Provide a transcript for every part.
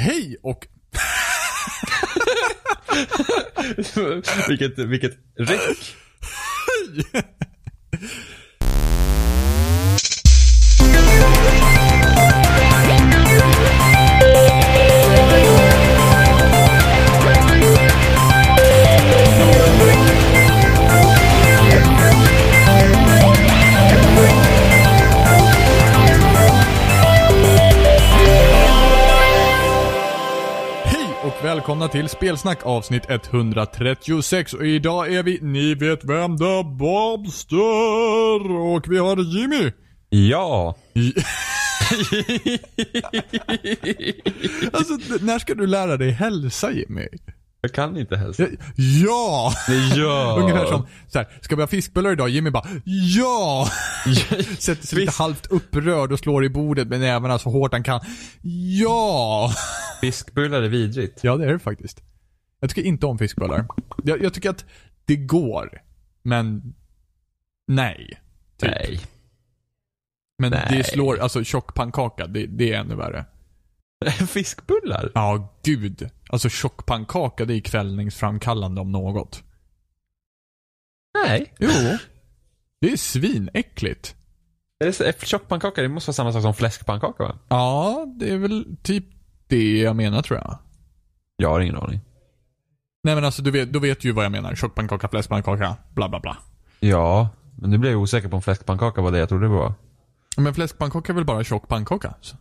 Hej och... vilket, vilket ryck. Och välkomna till Spelsnack avsnitt 136 och idag är vi Ni vet vem det Bobster och vi har Jimmy. Ja. Alltså när ska du lära dig hälsa Jimmy? Jag kan inte hälsa. Ja! ja. Ungefär som så här, ska vi ha fiskbullar idag? Jimmy bara ja! Sätter sig lite halvt upprörd och slår i bordet med nävarna så hårt han kan. Ja! Fiskbullar är vidrigt. Ja, det är det faktiskt. Jag tycker inte om fiskbullar. Jag, jag tycker att det går, men nej. Typ. Nej. Men Nej. det slår, alltså tjockpannkaka, det, det är ännu värre. Fiskbullar? Ja, gud. Alltså tjockpannkaka, det är kvällningsframkallande om något. Nej. Jo. Det är svinäckligt. Är Tjockpannkaka, det måste vara samma sak som fläskpannkaka va? Ja, det är väl typ det jag menar tror jag. Jag har ingen aning. Nej men alltså du vet, då vet du ju vad jag menar. Tjockpannkaka, fläskpannkaka, bla bla bla. Ja, men nu blev jag osäker på om fläskpannkaka var det jag trodde det var. Men fläskpannkaka är väl bara tjock pannkaka? Så-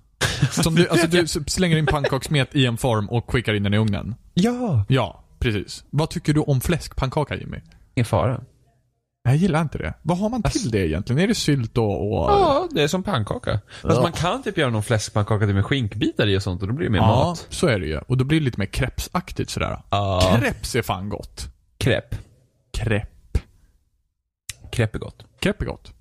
Som du, alltså du slänger in pannkakssmet i en form och skickar in den i ugnen. Ja. Ja, precis. Vad tycker du om fläskpannkaka Jimmy? Ingen fara. Jag gillar inte det. Vad har man till det egentligen? Är det sylt och... och... Ja, det är som pannkaka. Fast man kan typ göra någon fläskpannkaka till med skinkbitar i och sånt och då blir det mer Ja, mat. så är det ju. Och då blir det lite mer crepesaktigt sådär. Ja. Crepes är fan gott. Crepe. Crepe. Crepe är gott. Crepe är gott.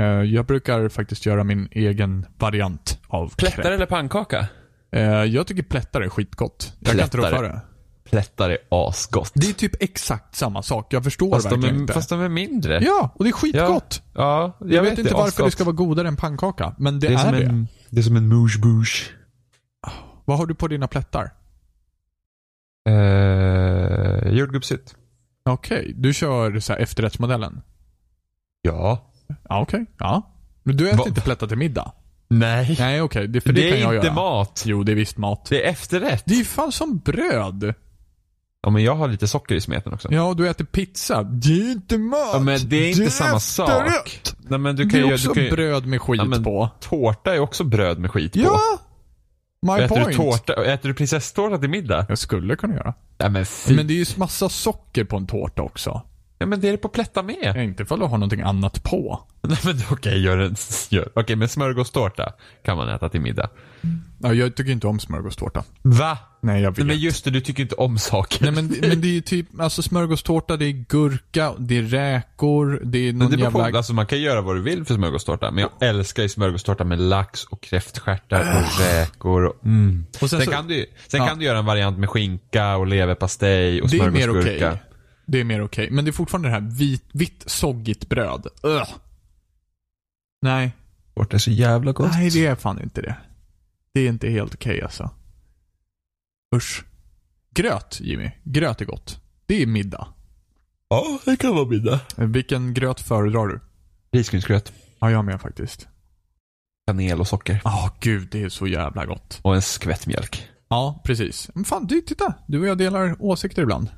Eh, Jag brukar faktiskt göra min egen variant av Plättar crepe. eller pannkaka? Eh, Jag tycker plättar är skitgott. Jag kan inte rå Plättar. för det. Plättar är asgott. Det är typ exakt samma sak. Jag förstår Fast de, verkligen är, inte. fast de är mindre. Ja, och det är skitgott. Ja, jag, Jag, vet, inte det är varför det asgott. ska vara godare än pannkaka, men det, Det är, är, som det. en, det är som en mouche bouche. Vad har du på dina plättar? Uh, jordgubbssylt. Okej, du kör så här efterrättsmodellen? Ja. Ja, okej. Ja. Men du äter Va- inte plättar till middag? Nej. Nej, okej. Det, för det, det kan är jag inte göra. mat. Jo, det är visst mat. Det är efterrätt. Det är ju fan som bröd. Ja, men jag har lite socker i smeten också. Ja, och du äter pizza. Det är inte mat. Ja, men det är inte samma efterrätt. sak. Nej, men du Det kan är ju, också ju, bröd med skit Ja, men- på. Tårta är också bröd med skit på. Ja! My äter point. du tårta, äter du prinsesstårta till middag? Jag skulle kunna göra. Nej men fy. Men det är ju massa socker på en tårta också. Ja, men det är det på plätta med. Inte ifall du har någonting annat på. Nej men okej, gör en, gör. Okej, men smörgåstårta kan man äta till middag. Ja, jag tycker inte om smörgåstårta. Va? Nej, jag vet. Nej, men just det, du tycker inte om saker. Nej men, men det är ju typ, alltså smörgåstårta, det är gurka, det är räkor, det är någon Men det jävla... på, alltså man kan göra vad du vill för smörgåstårta, men jag älskar ju smörgåstårta med lax och kräftstjärtar och räkor och mm. Och sen Sen, så- kan du, sen Ja. kan du göra en variant med skinka och leverpastej och det är mer okej. smörgåsgurka. Det är mer okej. Men det är fortfarande det här vit, vitt soggigt bröd. Ugh. Nej. Tårta är så jävla gott. Nej, det är fan inte det. Det är inte helt okej alltså. Usch. Gröt, Jimmy. Gröt är gott. Det är middag. Ja, det kan vara middag. Vilken gröt föredrar du? Risgrynsgröt. Ja, jag med faktiskt. Kanel och socker. Ja, gud, det är så jävla gott. Och en skvätt mjölk. Ja, precis. Men fan, du, titta. Du och jag delar åsikter ibland.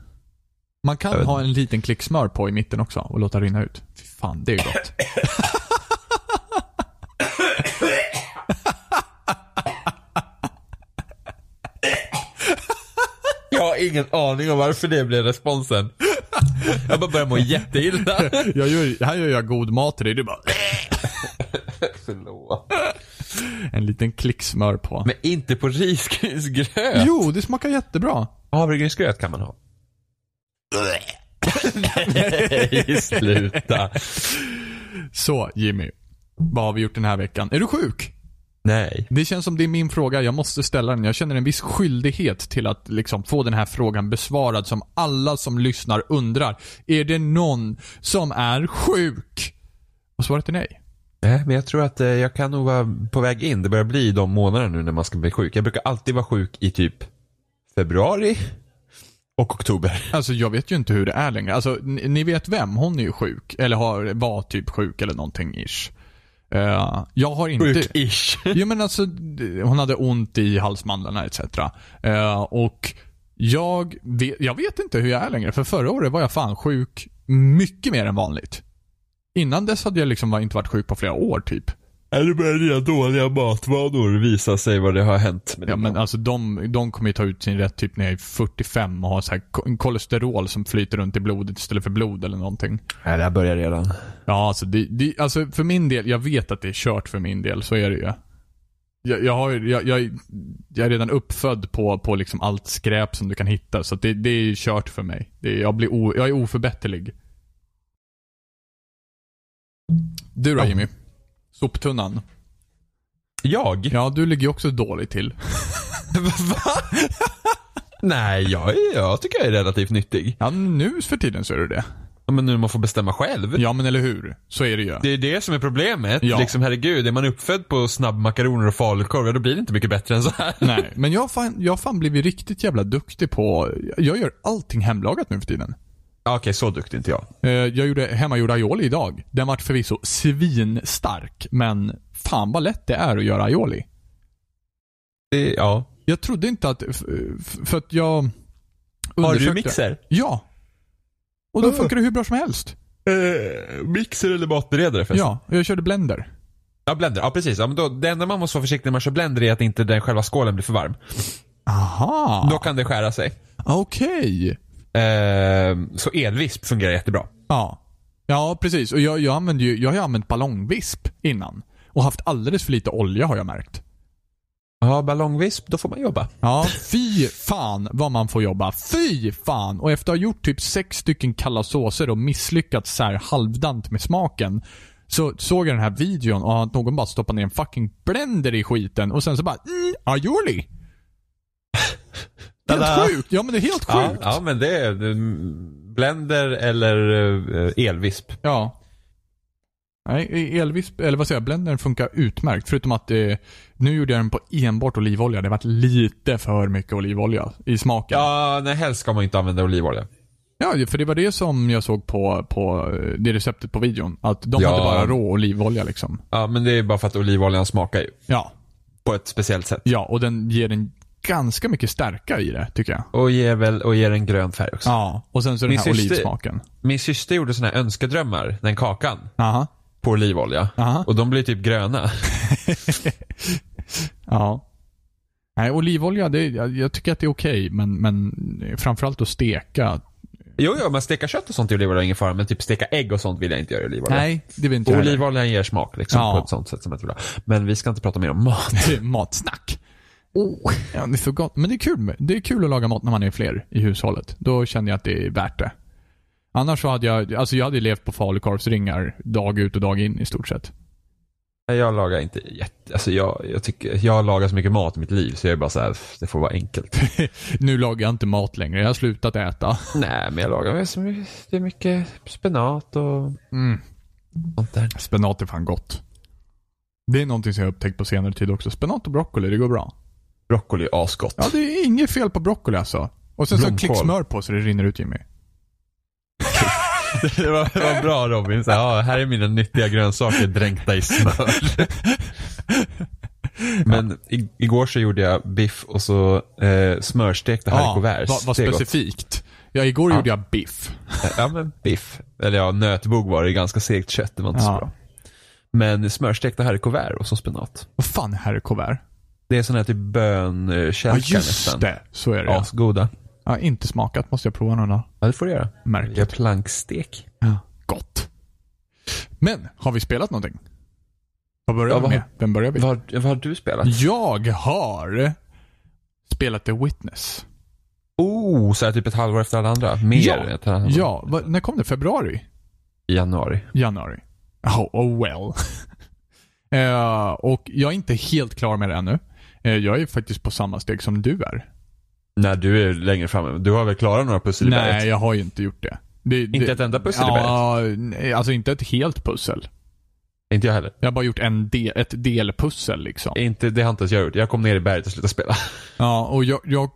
Man kan ha en liten klick smör på i mitten också och låta rinna ut. Fy fan, det är gott. Jag har ingen aning om varför det blev responsen. Jag bara börjar må jätteilla. jag gör, här gör jag god mat till dig. Du bara... Förlåt. En liten klick smör på. Men inte på risgrynsgröt. Jo, det smakar jättebra. Havregrynsgröt kan man ha. Nej, sluta. Så, Jimmy. Vad har vi gjort den här veckan? Är du sjuk? Nej. Det känns som det är min fråga. Jag måste ställa den. Jag känner en viss skyldighet till att liksom få den här frågan besvarad som alla som lyssnar undrar. Är det någon som är sjuk? Och svaret är nej. Nej, men jag tror att eh, jag kan nog vara på väg in. Det börjar bli de månaderna nu när man ska bli sjuk. Jag brukar alltid vara sjuk i typ februari och oktober. Alltså jag vet ju inte hur det är längre. Alltså ni, ni vet vem? Hon är ju sjuk. Eller har, var typ sjuk eller någonting ish. Eh, jag har inte... Sjuk-ish. Jo men alltså, hon hade ont i halsmandlarna etc. Eh, och jag vet, jag vet inte hur jag är längre. För förra året var jag fan sjuk mycket mer än vanligt. Innan dess hade jag liksom inte varit sjuk på flera år typ. Eller börjar dina dåliga matvanor visa sig vad det har hänt med Ja men mat? alltså de, de kommer ju ta ut sin rätt typ när jag är 45 och har så här ko- kolesterol som flyter runt i blodet istället för blod eller någonting. Nej, det här börjar redan. Ja, alltså, det, det, alltså för min del, jag vet att det är kört för min del, så är det ju. Jag, jag, har, jag, jag, jag är redan uppfödd på, på liksom allt skräp som du kan hitta, så att det, det är kört för mig. Det, jag, blir o, jag är oförbätterlig. Du då Ja. Jimmy? Soptunnan. Jag? Ja, du ligger ju också dåligt till. Va? Nej, jag, är, jag tycker jag är relativt nyttig. Ja, nu för tiden så är du det. Ja, Men nu man får bestämma själv. Ja, men eller hur? Så är det ju. Det är det som är problemet. Ja. Liksom herregud, är man uppfödd på snabbmakaroner och falukorv, ja, då blir det inte mycket bättre än så här. Nej, men jag har fan, jag fan blivit riktigt jävla duktig på, jag gör allting hemlagat nu för tiden. Okej, så duktig inte jag. Eh, Jag gjorde hemmagjord aioli idag. Den vart förvisso svinstark, men fan vad lätt det är att göra aioli. Det, ja. Jag trodde inte att, för att jag Har du mixer? Ja. Och då Ah. funkar det hur bra som helst. Eh, mixer eller matberedare förresten? Ja, jag körde blender. Ja, blender. Ja, precis. Ja, men då, det enda man måste vara försiktig när man kör blender är att inte den själva skålen blir för varm. Aha. Då kan det skära sig. Okej. Eh, så elvisp fungerar jättebra. Ja. Ja, precis. Och jag, jag, använde ju, jag har ju använt ballongvisp innan. Och haft alldeles för lite olja har jag märkt. Ja, ballongvisp, då får man jobba. Ja, fy fan vad man får jobba. Fy fan! Och efter att ha gjort typ sex stycken kalla såser och misslyckats så här halvdant med smaken. Så såg jag den här videon och att någon bara stoppade ner en fucking blender i skiten och sen så bara mm, aioli. Helt sjukt! Ja men det är helt Ja, sjukt. ja, men det är blender eller eh, elvisp. Ja. Nej, elvisp, eller vad säger jag, blendern funkar utmärkt. Förutom att eh, nu gjorde jag den på enbart olivolja. Det varit lite för mycket olivolja i smaken. Ja, nej, helst ska man inte använda olivolja. Ja, för det var det som jag såg på, på eh, det receptet på videon. Att de Ja. hade bara rå olivolja liksom. Ja, men det är bara för att olivoljan smakar ju Ja. på ett speciellt sätt. Ja, och den ger en ganska mycket stärka i det, tycker jag. Och ger väl, och ger en grön färg också. Ja, och sen så den Min här syster- olivsmaken. Min syster gjorde såna här önskedrömmar, den kakan, Aha. på olivolja. Aha. Och de blir typ gröna. Ja. Nej, olivolja, det, jag, jag tycker att det är okej, men, men framförallt att steka. Jo, jo, men steka kött och sånt i olivolja är ingen fara, men typ steka ägg och sånt vill jag inte göra i olivolja. Nej, det vill inte Och jag olivoljan ger smak liksom Ja. på ett sånt sätt som jag vill ha. Men vi ska inte prata mer om mat. Matsnack. Oh. Ja, det är för gott. Men det är kul med, det är kul att laga mat när man är fler i hushållet. Då känner jag att det är värt det. Annars så hade jag, alltså jag hade levt på falukorvsringar dag ut och dag in i stort sett. Jag lagar inte jätte, alltså jag, jag tycker, jag lagar så mycket mat i mitt liv så jag är bara så här, det får vara enkelt. nu lagar jag inte mat längre. Jag har slutat äta. Nej, men jag lagar så mycket, det är mycket spenat och Mm. sånt där. Spenat är fan gott. Det är någonting som jag har upptäckt på senare tid också. Spenat och broccoli, det går bra. Broccoli är asgott. Ja, det är inget fel på broccoli alltså. Och sen så Blomkål. klick smör på så det rinner ut Jimmy. det, var, det var bra Robin, så här, ja, här är mina nyttiga grönsaker dränkta i smör. Men i, igår så gjorde jag biff och så eh, smörstekta haricots verts. vad, specifikt. Ja, igår Ja. gjorde jag biff. Ja men biff. Eller ja, nötbog var det, ganska segt kött, det var inte Ja. så bra. Men smörstekta haricots och så spenat. Vad fan är kuvert? Det är sån här typ bönkälkar Ja, just nästan. det. Så är det ja. Asgoda. ja. Inte smakat. Måste jag prova någon dag. Ja det får du göra. Märkligt. Gör plankstek. Ja. Gott. Men, har vi spelat någonting? Vad börjar Ja, vi vad- med? Vem börjar vi? Vad, vad har du spelat? Jag har spelat The Witness. Oh, så här typ ett halvår efter alla andra. Mer Ja. än ett halvår. Ja, vad- när kom det? Februari? I januari. Januari. Oh, oh well. Eh, och jag är inte helt klar med det ännu. Eh, jag är faktiskt på samma steg som du är. När du är längre fram. Du har väl klarat några pussel i Nej, berget? jag har ju inte gjort det. det Inte det, ett enda pussel i berget? Ja, nej, alltså inte ett helt pussel. Inte jag heller. Jag har bara gjort en del, ett delpussel liksom. Inte, det har inte jag gjort. Jag kom ner i berget och slutade spela. Ja, och jag, jag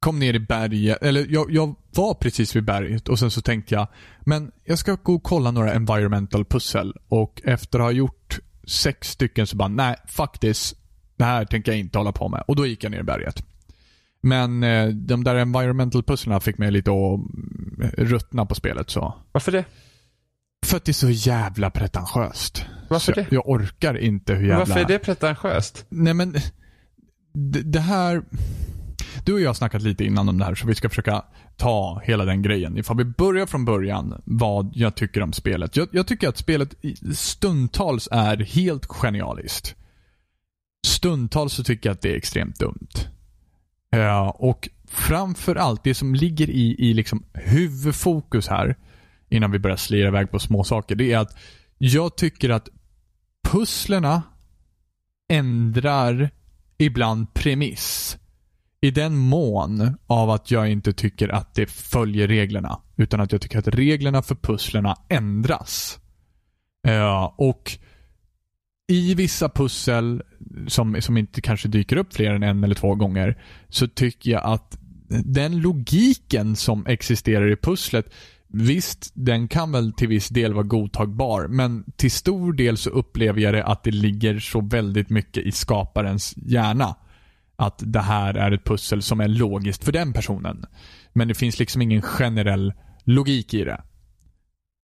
kom ner i berget, eller jag, jag var precis vid berget och sen så tänkte jag, men jag ska gå och kolla några environmental pussel och efter att ha gjort sex stycken så bara, nej, faktiskt, det här tänker jag inte hålla på med. Och då gick jag ner i berget. Men eh, de där environmental pusslerna fick mig lite att mm, ruttna på spelet så. Varför det? För att det är så jävla pretentiöst. Varför så det? Jag orkar inte hur jävla... Varför är det pretentiöst? Nej men, det, det här... Du och jag har snackat lite innan om det här, så vi ska försöka ta hela den grejen. Ifall vi börjar från början, vad jag tycker om spelet. Jag, jag tycker att spelet stundtals är helt genialiskt. Stundtals så tycker jag att det är extremt dumt. Ja, och framförallt det som ligger i, i liksom huvudfokus här, innan vi börjar slira iväg på små saker, det är att jag tycker att pusslerna ändrar ibland premiss. I den mån av att jag inte tycker att det följer reglerna. Utan att jag tycker att reglerna för pusslerna ändras. Ja, och i vissa pussel som, som inte kanske dyker upp fler än en eller två gånger så tycker jag att den logiken som existerar i pusslet Visst, den kan väl till viss del vara godtagbar, men till stor del så upplever jag det att det ligger så väldigt mycket i skaparens hjärna. Att det här är ett pussel som är logiskt för den personen. Men det finns liksom ingen generell logik i det.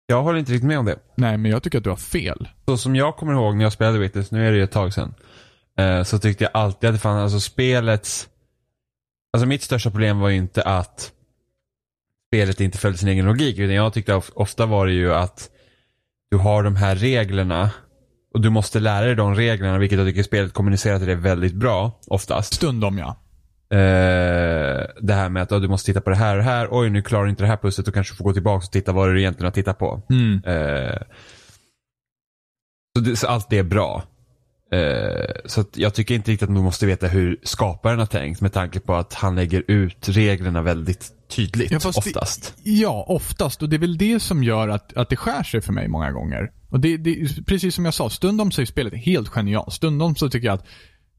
Jag håller inte riktigt med om det. Nej, men jag tycker att du har fel. Så som jag kommer ihåg när jag spelade Witness, nu är det ju ett tag sedan. Eh, så tyckte jag alltid att det fanns, alltså spelets... Alltså mitt största problem var ju inte att spelet inte följde sin egen logik. Utan jag tyckte of- ofta var det ju att du har de här reglerna och du måste lära dig de reglerna, vilket jag tycker spelet kommunicerar till dig väldigt bra, oftast. Stundom ja. Eh, det här med att du måste titta på det här och det här. Oj, nu klarar du inte det här pusslet. Då kanske du får gå tillbaka och titta vad du egentligen har tittat på. Mm. Eh, så, det, så allt det är bra. Eh, så jag tycker inte riktigt att man måste veta hur skaparen har tänkt med tanke på att han lägger ut reglerna väldigt tydligt Ja, fast det- oftast. Ja, oftast. Och det är väl det som gör att, att det skär sig för mig många gånger. Och det, det, precis som jag sa, stundom så är spelet helt genialt. Stundom så tycker jag att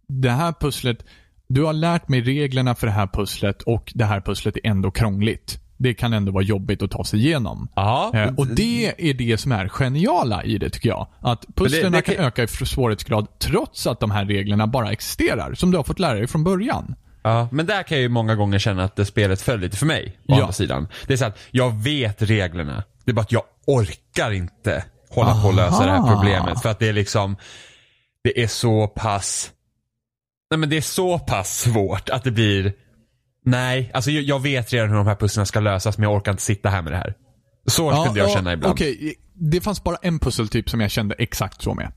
det här pusslet, du har lärt mig reglerna för det här pusslet och det här pusslet är ändå krångligt. Det kan ändå vara jobbigt att ta sig igenom. Eh, och det är det som är geniala i det tycker jag. Att pusslen kan kan- öka i svårighetsgrad trots att de här reglerna bara existerar. Som du har fått lära dig från början. Ja, men där kan jag ju många gånger känna att det spelet föll lite för mig. Å Ja. andra sidan. Det är så att jag vet reglerna. Det är bara att jag orkar inte hålla på och lösa det här Aha. problemet. För att det är liksom, det är så pass, nej men det är så pass svårt att det blir, nej, alltså jag, vet redan hur de här pusslen ska lösas men jag orkar inte sitta här med det här. Så kunde jag känna ibland. Okej, det fanns bara en pusseltyp som jag kände exakt så med.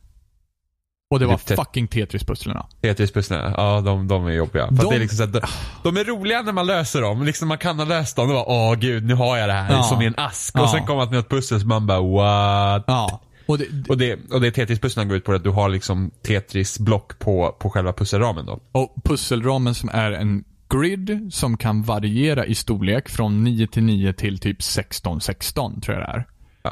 Och det var Typ fucking Tetris-pusslerna. Tetris-pusslen, ja de, de är jobbiga. Fast De- det är liksom så att de, de är roliga när man löser dem. Liksom man kan ha löst dem. Då bara, åh gud, nu har jag det här Ja. som i en ask. Ja. Och sen kommer man till något pussel som man bara, what? Ja. Och det, Och det, och det Tetris-pusslen går ut på att du har liksom Tetris-block på, på själva pusselramen då. och pusselramen som är en grid som kan variera i storlek från 9 till 9 till typ 16 16 tror jag det är.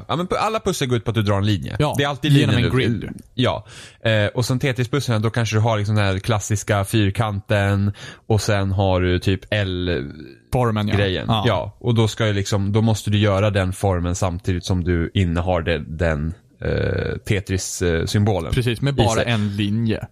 Ja, men alla pussel går ut på att du drar en linje. Ja, det är alltid genom linjen en ut. grid. Ja. Eh, och sen Tetris-pusslen, då kanske du har liksom den här klassiska fyrkanten och sen har du typ L-grejen. Ja. Ja. och då ska ju liksom, då måste du göra den formen samtidigt som du innehar det, den eh, Tetris-symbolen. Precis, med bara en linje.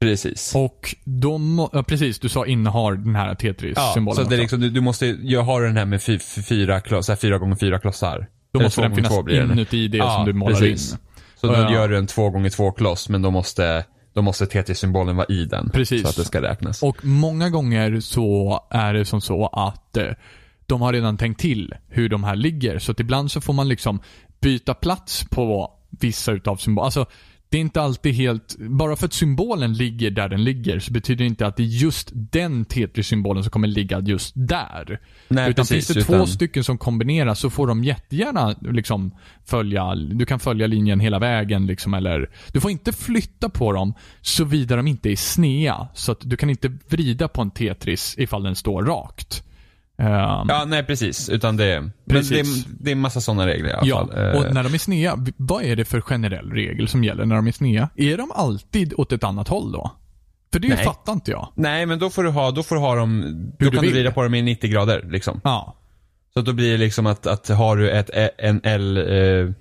Precis. Och må- ja, precis, du sa innehar den här Ja, Tetris-symbolen så det är liksom, du, du måste, jag har den här med fy, fy, fyra, kloss, här fyra gånger fyra klossar. Då måste den finnas inuti det Ja, som du målar precis. in. Så då Ja. gör du en två gånger två kloss men då måste, då måste Tetris-symbolen vara i den. Precis. Så att det ska räknas. Och många gånger så är det som så att eh, de har redan tänkt till hur de här ligger. Så att ibland så får man liksom byta plats på vissa utav symbolerna. Alltså, det är inte alltid helt... Bara för att symbolen ligger där den ligger så betyder det inte att det är just den Tetris-symbolen som kommer ligga just där. Nej, utan precis, finns det utan- två stycken som kombineras så får de jättegärna liksom följa, du kan följa linjen hela vägen liksom eller Du får inte flytta på dem såvida de inte är snea. Så att du kan inte vrida på en Tetris ifall den står rakt. Um, Ja, nej precis. Utan det, Precis. det, det är en massa sådana regler i alla Ja, fall. Eh, och när de är snea, vad är det för generell regel som gäller när de är snea? Är de alltid åt ett annat håll då? För det Nej. fattar inte jag. Nej, men då får du ha, då får du ha dem, då du kan du vill. vrida på dem i 90 grader liksom. Ja. Så att då blir det liksom att, att har du ett, en L, eh,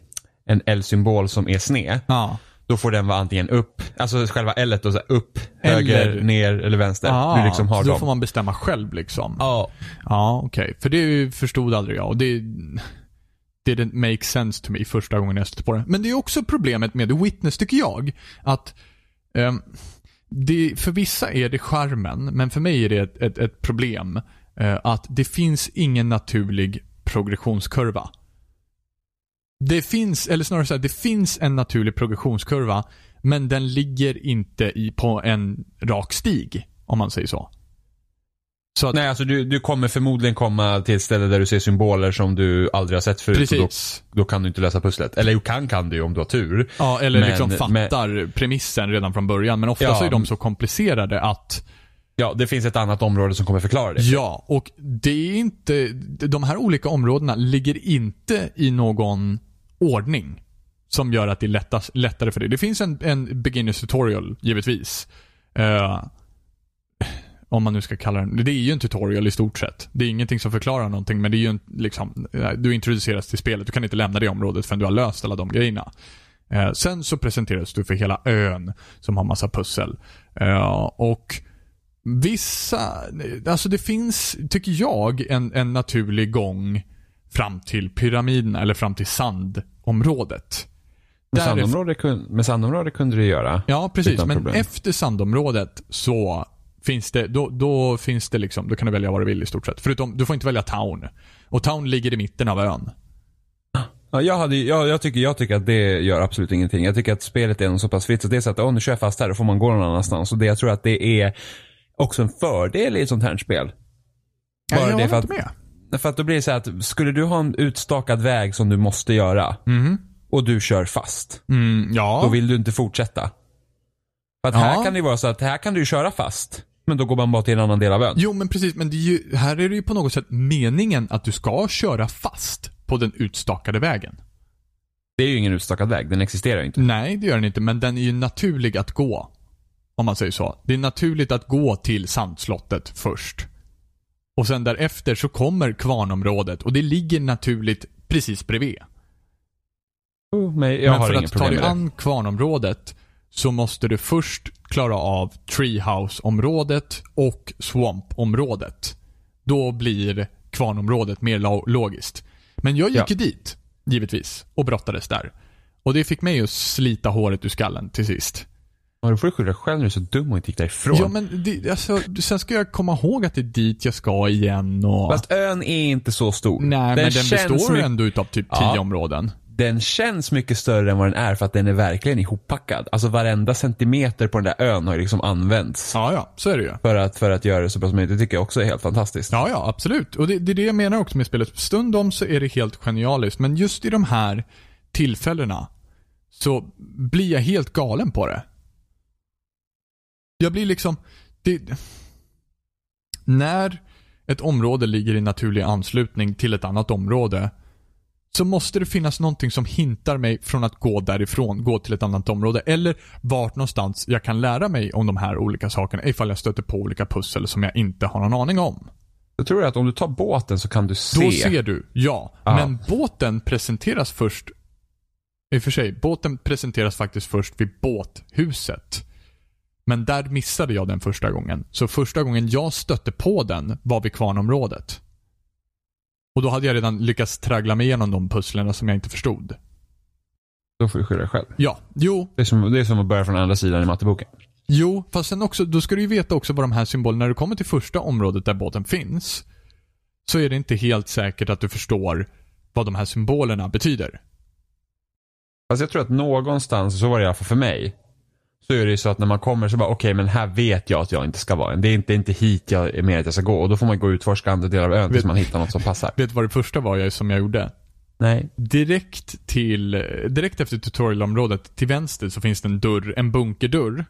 en L-symbol som är sned, Ja. Då får den vara antingen upp, alltså själva L då så upp, höger, Eller- ner eller vänster. Ah, du liksom har så då dem. får man bestämma själv liksom. Ja. Ja, okej. För det förstod aldrig jag och det didn't make sense to me första gången jag stötte på det. Men det är också problemet med The Witness tycker jag. Att ehm, det, för vissa är det charmen, men för mig är det ett, ett, ett problem. eh, att det finns ingen naturlig progressionskurva. Det finns, eller snarare så här, det finns en naturlig progressionskurva, men den ligger inte i, på en rak stig, om man säger så. Så att, Nej, alltså du, du kommer förmodligen komma till ett ställe där du ser symboler som du aldrig har sett förut. Och precis. då, då kan du inte lösa pusslet. Eller jo, kan kan du om du har tur. Ja, eller Men- liksom fattar premissen redan från början. Men ofta Ja. så är de så komplicerade att, Ja, det finns ett annat område som kommer förklara det. ja, och det är inte, de här olika områdena ligger inte i någon ordning som gör att det är lättas, lättare för dig. Det finns en, en beginners tutorial, givetvis. Uh, om man nu ska kalla den. Det är ju en tutorial i stort sett. Det är ingenting som förklarar någonting, men det är ju en, liksom, eh, du introduceras till spelet. Du kan inte lämna det området förrän du har löst alla de grejerna. Eh, sen så presenteras du för hela ön som har massa pussel. Eh, och vissa, alltså det finns, tycker jag, en, en naturlig gång fram till pyramiden eller fram till sandområdet. Med Däref- sandområde, kun- med sandområde kunde du göra. Ja, precis. Men problem. efter sandområdet så finns det, då, då finns det liksom, då kan du välja vad du vill i stort sett. Förutom, du får inte välja town. Och town ligger i mitten av ön. Ja, jag, hade, jag, jag, tycker, jag tycker att det gör absolut ingenting. Jag tycker att spelet är så pass fritt så det är så att åh, nu kör jag fast här, då får man gå någon annanstans. Och det, jag tror att det är också en fördel i ett sånt här spel. Ja, Bara jag det för att- med. För att då blir det så här att, skulle du ha en utstakad väg som du måste göra Mhm. och du kör fast, Mm, ja. då vill du inte fortsätta. För att Ja. här kan det vara så att här kan du köra fast, men då går man bara till en annan del av ön. Jo, men precis. Men är ju, här är det ju på något sätt meningen att du ska köra fast på den utstakade vägen. Det är ju ingen utstakad väg, den existerar ju inte. Nej, det gör den inte, men den är ju naturlig att gå. Om man säger så. Det är naturligt att gå till sandslottet först. Och sen därefter så kommer kvarnområdet och det ligger naturligt precis bredvid. Oh, men men för att ta dig an kvarnområdet så måste du först klara av Treehouse-området och Swamp-området. Då blir kvarnområdet mer lo- logiskt. Men jag gick Ja. ju dit, givetvis, och brottades där. Och det fick mig att slita håret ur skallen till sist. Ja, då får du skylla dig själv när du är så dum och inte gick därifrån. Ja men det, alltså, sen ska jag komma ihåg att det är dit jag ska igen och... Fast ön är inte så stor. Nej men den består mycket- ändå utav typ Ja. tio områden. Den känns mycket större än vad den är för att den är verkligen ihoppackad. Alltså varenda centimeter på den där ön har ju liksom använts. Ja ja, så är det ju. För att, för att göra det så bra som möjligt. Det tycker jag också är helt fantastiskt. Ja, ja, absolut. Och det, det är det jag menar också med spelet. Stundom så är det helt genialiskt, men just i de här tillfällena så blir jag helt galen på det. Jag blir liksom... Det, när ett område ligger i naturlig anslutning till ett annat område så måste det finnas någonting som hintar mig från att gå därifrån, gå till ett annat område. Eller vart någonstans jag kan lära mig om de här olika sakerna ifall jag stöter på olika pussel som jag inte har någon aning om. Jag tror att om du tar båten så kan du se. Då ser du, ja. Ja. Men båten presenteras först i och för sig, båten presenteras faktiskt först vid båthuset. Men där missade jag den första gången. Så första gången jag stötte på den var vid kvarnområdet. Och då hade jag redan lyckats traggla mig igenom de pusslerna som jag inte förstod. Då får du skylla dig själv. Ja, jo, Det är, som, det är som att börja från andra sidan i matteboken. Jo, fast sen också, då ska du ju veta också vad de här symbolerna, när du kommer till första området där båten finns, så är det inte helt säkert att du förstår vad de här symbolerna betyder. Fast jag tror att någonstans, så var det i alla fall för mig. Så är det ju så att när man kommer så bara, okej men här vet jag att jag inte ska vara än. Det är inte, inte hit jag är med att jag ska gå. Och då får man gå och utforska andra delar av ön tills Vet- man hittar något som passar. Vet du vad det första var jag, som jag gjorde? Nej. Direkt till, direkt efter tutorialområdet till vänster så finns det en dörr, en bunkerdörr.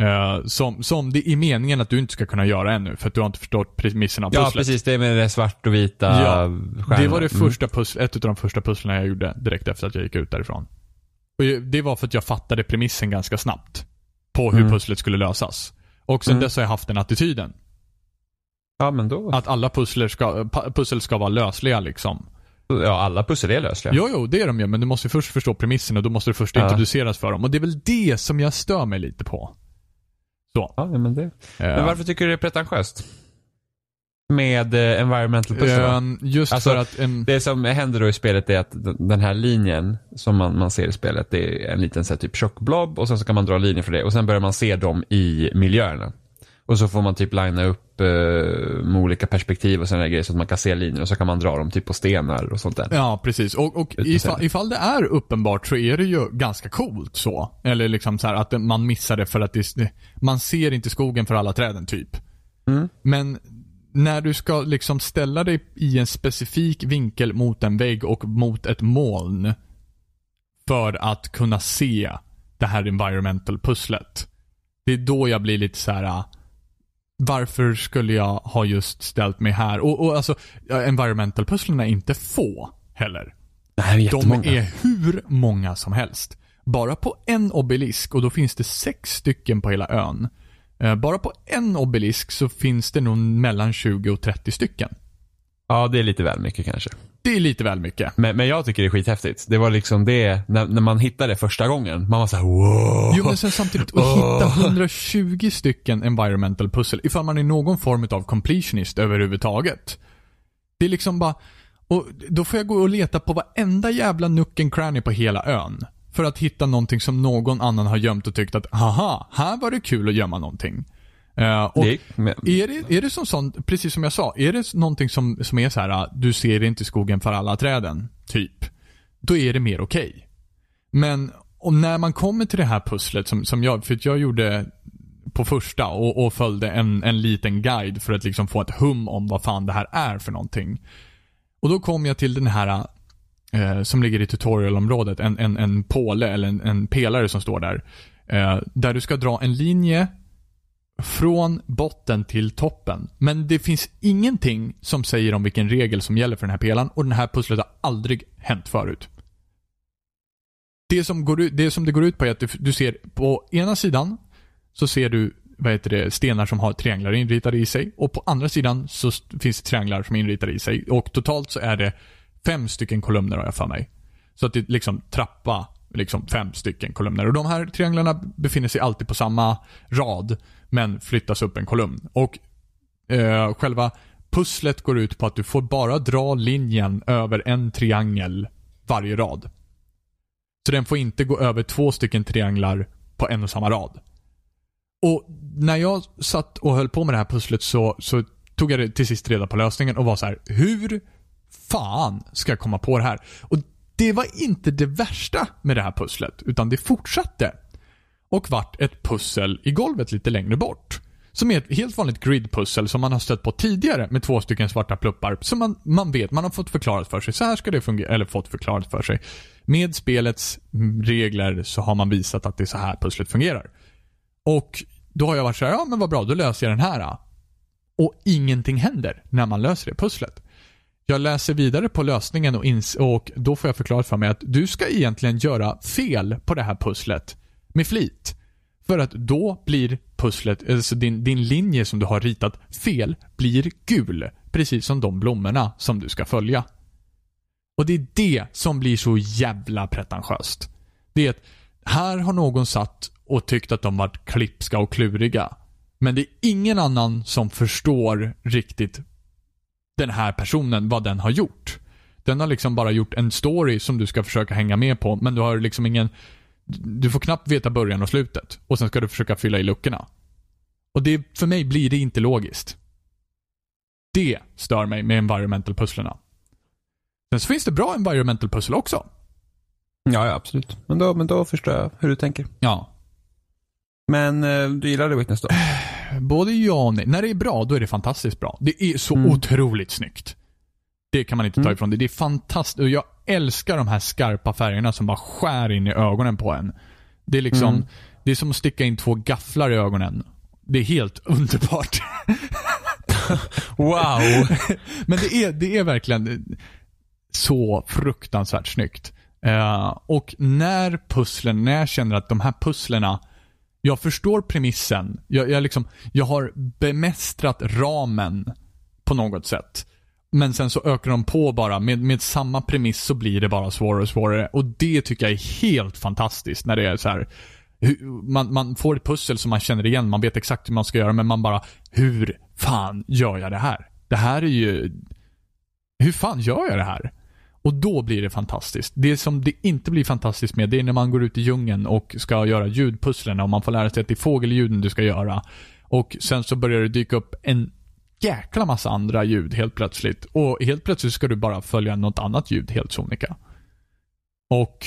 Eh, som, som det är meningen att du inte ska kunna göra ännu för att du har inte förstått premisserna av Ja, pusslet. precis. Det är med det svart och vita Ja, stjärnorna. Det var det Mm. första pussl, ett av de första pusslen jag gjorde direkt efter att jag gick ut därifrån. Och det var för att jag fattade premissen ganska snabbt. På hur Mm. pusslet skulle lösas. Och sen Mm. dess har jag haft den attityden. Ja, men då. Att alla pussler ska, pussel ska vara lösliga liksom. Ja, alla pussel är lösliga. Jo, jo, det är de ju, men du måste först förstå premissen och då måste du först Ja. introduceras för dem. Och det är väl det som jag stör mig lite på. Så. Ja, men det. Eh, Men varför tycker du det är pretentiöst? Med eh, environmental pussel just Alltså, för att en... Det som händer då i spelet är att den här linjen som man, man ser i spelet, det är en liten så här, typ tjockblob och sen så kan man dra linjer för det och sen börjar man se dem i miljöerna. Och så får man typ linea upp eh, med olika perspektiv och sådana grejer så att man kan se linjer och så kan man dra dem typ på stenar och sånt där. Ja, precis. Och, och ifall, ifall det är uppenbart så är det ju ganska coolt så. Eller liksom så här att man missar det för att det, man ser inte skogen för alla träden typ. Mm. Men när du ska liksom ställa dig i en specifik vinkel mot en vägg och mot ett moln för att kunna se det här environmental pusslet. Det är då jag blir lite så här. ah, Varför skulle jag ha just ställt mig här? Och, och alltså, environmental pusslen är inte få heller. Det är De jättemånga. är hur många som helst. Bara på en obelisk, och då finns det sex stycken på hela ön. Eh, Bara på en obelisk så finns det nog mellan 20 och 30 stycken. Ja, det är lite väl mycket kanske. Det är lite väl mycket. Men, men jag tycker det är skithäftigt. Det var liksom det, när, när man hittade det första gången, man var så här: wow. Jo men sen samtidigt, att hitta 120 stycken environmental pussel, ifall man är någon form av completionist överhuvudtaget. Det är liksom bara, och då får jag gå och leta på varenda jävla and cranny på hela ön. För att hitta någonting som någon annan har gömt och tyckt att, haha, här var det kul att gömma någonting. Eh, och Det är, men, är det, är det som sånt, precis som jag sa, är det någonting som, som är så här, ah, du ser inte skogen för alla träden, typ. Då är det mer okej. Men och när man kommer till det här pusslet som, som jag, för jag gjorde på första och, och följde en, en liten guide för att liksom få ett hum om vad fan det här är för någonting. Och då kom jag till den här eh, som ligger i tutorialområdet, en, en, en påle eller en, en pelare som står där. Eh, där du ska dra en linje från botten till toppen. Men det finns ingenting som säger om vilken regel som gäller för den här pelaren och den här pusslet har aldrig hänt förut. Det som, går ut, det som det går ut på är att du, du ser på ena sidan så ser du vad heter det, stenar som har trianglar inritade i sig och på andra sidan så finns det trianglar som är inritade i sig och totalt så är det fem stycken kolumner har jag för mig. Så att det liksom trappa liksom fem stycken kolumner. Och de här trianglarna befinner sig alltid på samma rad men flyttas upp en kolumn. Och eh, själva pusslet går ut på att du får bara dra linjen över en triangel varje rad. Så den får inte gå över två stycken trianglar på en och samma rad. Och när jag satt och höll på med det här pusslet så, så tog jag till sist reda på lösningen och var så här: hur fan ska jag komma på det här? Och det var inte det värsta med det här pusslet, utan det fortsatte. Och vart ett pussel i golvet lite längre bort. Som är ett helt vanligt gridpussel som man har stött på tidigare med två stycken svarta pluppar. Som man, man vet, man har fått förklarat för sig. Så här ska det fungera, eller fått förklarat för sig. Med spelets regler så har man visat att det är så här pusslet fungerar. Och då har jag varit så här, ja men vad bra, då löser jag den här. Och ingenting händer när man löser det pusslet. Jag läser vidare på lösningen och, och då får jag förklarat för mig att du ska egentligen göra fel på det här pusslet med flit. För att då blir pusslet, alltså din, din linje som du har ritat fel, blir gul. Precis som de blommorna som du ska följa. Och det är det som blir så jävla pretentiöst. Det är att här har någon satt och tyckt att de varit klipska och kluriga. Men det är ingen annan som förstår riktigt den här personen, vad den har gjort. Den har liksom bara gjort en story som du ska försöka hänga med på, men du har liksom ingen... Du får knappt veta början och slutet. Och sen ska du försöka fylla i luckorna. Och det, för mig blir det inte logiskt. Det stör mig med environmental pusslerna. Sen så finns det bra environmental pussel också. ja, ja, absolut. Men då, men då förstår jag hur du tänker. Ja. Men eh, du gillade Witness då? Både ja och nej. När det är bra, då är det fantastiskt bra. Det är så Mm. otroligt snyggt. Det kan man inte ta Mm. ifrån det. Det är fantastiskt. Jag älskar de här skarpa färgerna som bara skär in i ögonen på en. Det är liksom, Mm. Det är som att sticka in två gafflar i ögonen. Det är helt underbart. Wow! Men det är, det är verkligen så fruktansvärt snyggt. Eh, och när pusslen, när jag känner att de här pusslerna jag förstår premissen. Jag, jag, liksom, jag har bemästrat ramen på något sätt. Men sen så ökar de på bara. Med, med samma premiss så blir det bara svårare och svårare. Och det tycker jag är helt fantastiskt när det är så här. Man, man får ett pussel som man känner igen, man vet exakt hur man ska göra, men man bara Hur fan gör jag det här? Det här är ju... Hur fan gör jag det här? Och då blir det fantastiskt. Det som det inte blir fantastiskt med, det är när man går ut i djungeln och ska göra ljudpusslen och man får lära sig att det är fågelljuden du ska göra. Och sen så börjar det dyka upp en jäkla massa andra ljud helt plötsligt. Och helt plötsligt ska du bara följa något annat ljud helt sonika. Och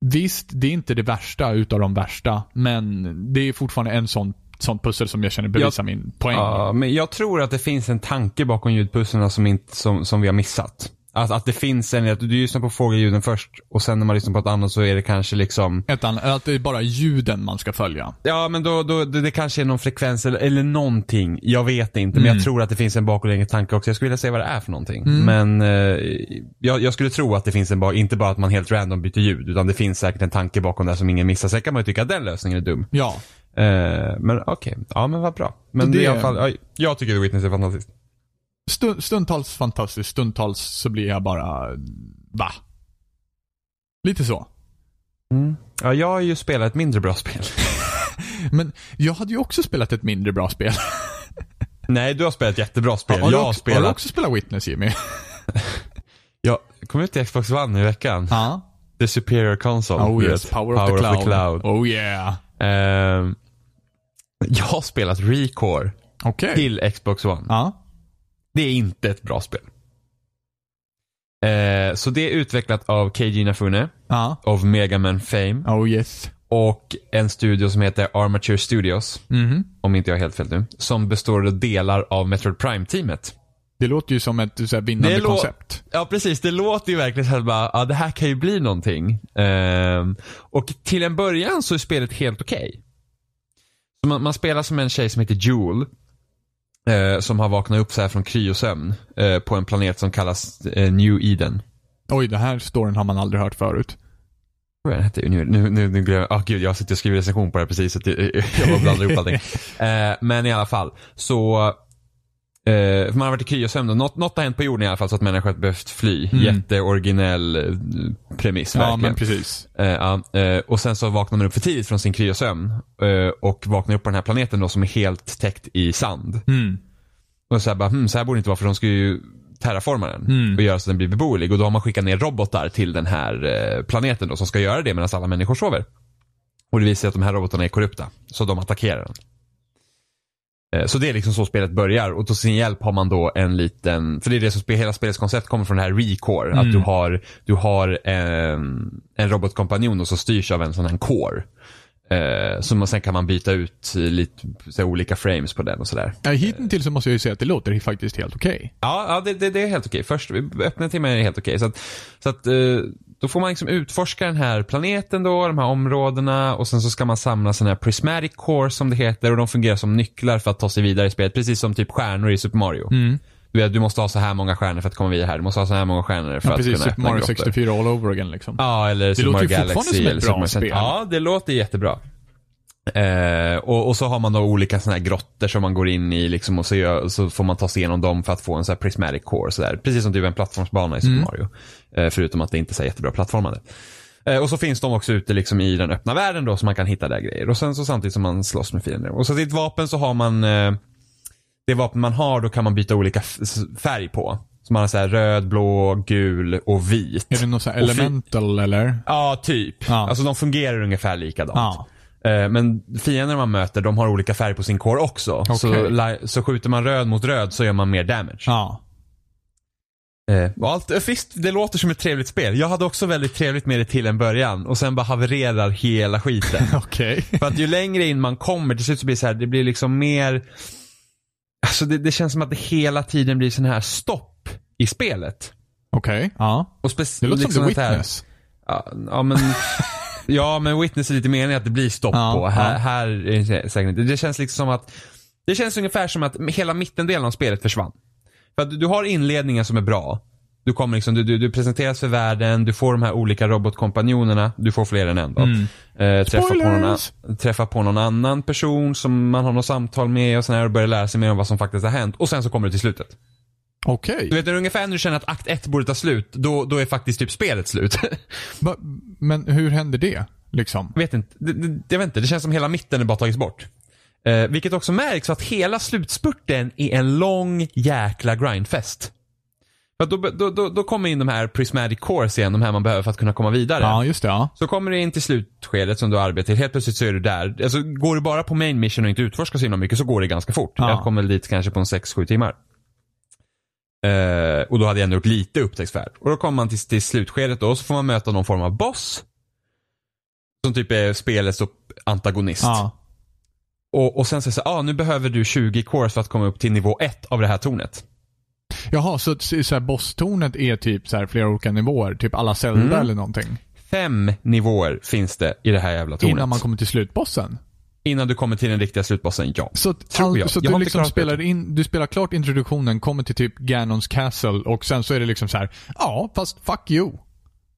visst, det är inte det värsta utav de värsta, men det är fortfarande en sån, sån pussel som jag känner bevisar min poäng. Ja, men jag tror att det finns en tanke bakom ljudpusslarna som, inte, som, som vi har missat. Att, att det finns en, att du lyssnar på fågelljuden först och sen när man lyssnar på ett annat så är det kanske liksom Ett annat, att det är bara ljuden man ska följa. Ja men då, då det, det kanske är någon frekvens eller, eller någonting. Jag vet inte men Mm. jag tror att det finns en bakomliggande tanke också. Jag skulle vilja se vad det är för någonting. Men eh, jag, jag skulle tro att det finns en, ba- inte bara att man helt random byter ljud utan det finns säkert en tanke bakom det som ingen missar. Sen kan man ju tycka att den lösningen är dum. Ja. Eh, men okej, ja men vad bra. Men Det- i alla fall, ja, jag tycker The Witness är fantastiskt. Stund, stundtals fantastiskt, stundtals så blir jag bara, va? Lite så. Ja, jag har ju spelat ett mindre bra spel. Men jag hade ju också spelat ett mindre bra spel. Nej, du har spelat jättebra spel. Har du jag har också, har du spelat, också spelat Witness Jimmy? jag kom ut till Xbox One i veckan. Ja. The Superior Console. Oh yes, vet. power, of, the cloud. Oh yeah. Ehm, jag har spelat Recore Okej. till Xbox One. Ja. Det är inte ett bra spel. Eh, så det är utvecklat av Keiji Inafune, Ja. av Mega Man Fame Oh yes. och en studio som heter Armature Studios, Mhm. om inte jag har helt fel nu, som består av delar av Metroid Prime-teamet. Det låter ju som ett så här, vinnande Det koncept. Ja precis, det låter ju verkligen så här bara, ja det här kan ju bli någonting. Ehm, och till en början så är spelet helt okej. Så man, man spelar som en tjej som heter Jewel. Eh, som har vaknat upp så här från kryosömn eh, på en planet som kallas eh, New Eden. Oj, den här storyn har man aldrig hört förut. Vad är den hette? Nu, nu, nu, nu glömmer jag. Ah, gud, jag sitter och skriver recension på det här precis. Så jag, jag bara blandar ihop allting. Eh, men i alla fall, så eh, man har varit i kryosömn. och Något, något har hänt på jorden i alla fall så att människor har behövt fly. Mm. Jätteoriginell eh, premiss Ja, verkligen. men precis. Eh, eh, och sen så vaknar man upp för tidigt från sin kryosömn. eh, och vaknar upp på den här planeten då som är helt täckt i sand. Mm. Och så här bara, hmm, så här borde det inte vara för de ska ju terraforma den Mm. och göra så att den blir beboelig. Och då har man skickat ner robotar till den här eh, planeten då som ska göra det medan alla människor sover. Och det visar sig att de här robotarna är korrupta. Så de attackerar den. Eh, Så det är liksom så spelet börjar och till sin hjälp har man då en liten, för det är det som hela spelets koncept kommer från det här Recore. Att Mm. du har, du har en, en robotkompanjon då som styrs av en sån här core. Eh, så man, sen kan man byta ut lite så olika frames på den och sådär. Ja, hittills så måste jag ju säga att det låter faktiskt helt okej. Ja, ja det, det, det är helt okej. Först, öppna timmen är helt okej. Så, att, så att, eh, då får man liksom utforska den här planeten då, de här områdena och sen så ska man samla sådana här prismatic cores som det heter och de fungerar som nycklar för att ta sig vidare i spelet. Precis som typ stjärnor i Super Mario. Mm. Du, vet, du måste ha så här många stjärnor för att komma vidare här. Du måste ha så här många stjärnor för Ja, att precis. kunna Super Mario grottor. 64 all over again liksom. Ja, eller Super låter Mario ju fortfarande Galaxy. som ett bra Super spel. Ja, det låter jättebra. Eh, och, och så har man då olika såna här grottor som man går in i liksom och så, gör, så får man ta sig igenom dem för att få en sån här prismatic core. Så där. Precis som typ en plattformsbana i Super Mm. Mario. Eh, förutom att det inte är så jättebra plattformande. Eh, och så finns de också ute liksom i den öppna världen då så man kan hitta där grejer. Och sen så samtidigt som man slåss med fiender. Och så sitt vapen så har man eh, det vapen man har då kan man byta olika färg på. Så man har så här röd, blå, gul och vit. Är det något så elemental eller? Ja, typ. Ja. Alltså de fungerar ungefär likadant. Ja. Eh, Men fienderna man möter, de har olika färg på sin core också. Så, Okej. li- så skjuter man röd mot röd så gör man mer damage. Ja. Eh, allt, eh, visst, det låter som ett trevligt spel. Jag hade också väldigt trevligt med det till en början och sen bara havererar hela skiten. Okej. För att ju längre in man kommer, till slut så blir det så här, det blir liksom mer Alltså det, det känns som att det hela tiden blir sån här stopp i spelet. Okej. Ja. Och Det låter liksom som The att det här- Witness. Ja, ja men Ja, men Witness är lite meningen att det blir stopp Ja, på. Här, ja. här är det säkert inte. Det känns liksom som att det känns ungefär som att hela mittendelen av spelet försvann. För att du, har inledningen som är bra. Du kommer liksom, du, du, du presenteras för världen, du får de här olika robotkompanjonerna. Du får fler än en då. Mm. Eh, träffa, på någon, träffa på någon annan person som man har något samtal med och sen här och börjar lära sig mer om vad som faktiskt har hänt. Och sen så kommer du till slutet. Okej. Du vet ungefär när du känner att akt 1 borde ta slut, då, då är faktiskt typ spelet slut. Va- Men hur händer det? Liksom? vet inte, det, det, jag vet inte, det känns som hela mitten är bara tagits bort. Eh, vilket också märks att hela slutspurten är en lång jäkla grindfest. För då, då, då, då kommer in de här prismatic cores igen, de här man behöver för att kunna komma vidare. Ja, just det. Ja. Så kommer du in till slutskedet som du arbetar till. Helt plötsligt så är du där. Alltså, går du bara på main mission och inte utforskar så himla mycket så går det ganska fort. Ja. Jag kommer dit kanske på en 6-7 timmar. Eh, och då hade jag ändå gjort lite upptäcktsfärd. Och då kommer man till, till slutskedet då och så får man möta någon form av boss. Som typ är spelets upp- antagonist. ja. Och, och sen så säger ah, nu behöver du 20 cores för att komma upp till nivå 1 av det här tornet. Jaha, så, så så här, bosstornet är typ så här, flera olika nivåer? Typ alla Zelda Mm. eller någonting? Fem nivåer finns det i det här jävla tornet. Innan man kommer till slutbossen? Innan du kommer till den riktiga slutbossen, ja. Så, Tror jag. så Jag du liksom spelar in, du spelar klart introduktionen, kommer till typ Ganons Castle och sen så är det liksom så här, ja fast fuck you.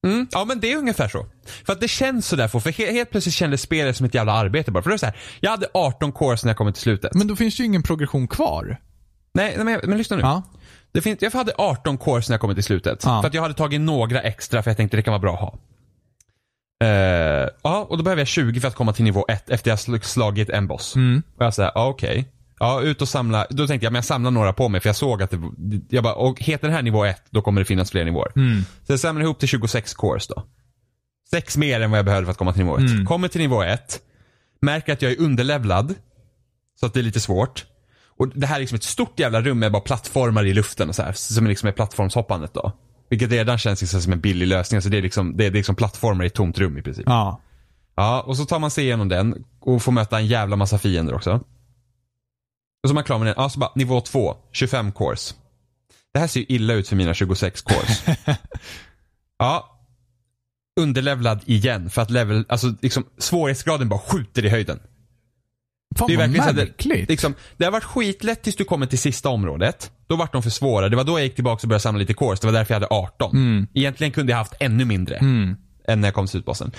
Mm, ja men det är ungefär så. För att det känns sådär, för, för he- helt plötsligt kändes spelet som ett jävla arbete bara. För det är så här, jag hade 18 cores när jag kom till slutet. Men då finns det ju ingen progression kvar. Nej, nej men, men lyssna nu. Ja. Det finns, jag hade 18 cores när jag kom till slutet. Ja. För att jag hade tagit några extra för jag tänkte det kan vara bra att ha. Eh, ja, och då behöver jag 20 för att komma till nivå 1 efter jag sl- slagit en boss. Mm. Och jag säger, ja okej. Ja, ut och samla. Då tänkte jag, men jag samlar några på mig för jag såg att det, jag bara, och heter den här nivå 1, då kommer det finnas fler nivåer. Mm. Så jag samlar ihop till 26 cores då. Sex mer än vad jag behövde för att komma till nivå 1. Mm. Kommer till nivå 1. Märker att jag är underlevlad. Så att det är lite svårt. Och det här är liksom ett stort jävla rum med bara plattformar i luften och så här. Som liksom är plattformshoppandet då. Vilket redan känns liksom som en billig lösning. Alltså det är liksom, det är liksom plattformar i ett tomt rum i princip. Ja. Ja, och så tar man sig igenom den och får möta en jävla massa fiender också. Och så är man klar med den. Ja, så bara nivå 2, 25 cores. Det här ser ju illa ut för mina 26 cores. ja. Underlevlad igen för att level, alltså liksom svårighetsgraden bara skjuter i höjden. Fan Det är vad verkligen så att märkligt. det, liksom, det har varit skitlätt tills du kommer till sista området. Då vart de för svåra. Det var då jag gick tillbaka och började samla lite cores. Det var därför jag hade 18. Mm. Egentligen kunde jag haft ännu mindre Mm. än när jag kom till slutbossen.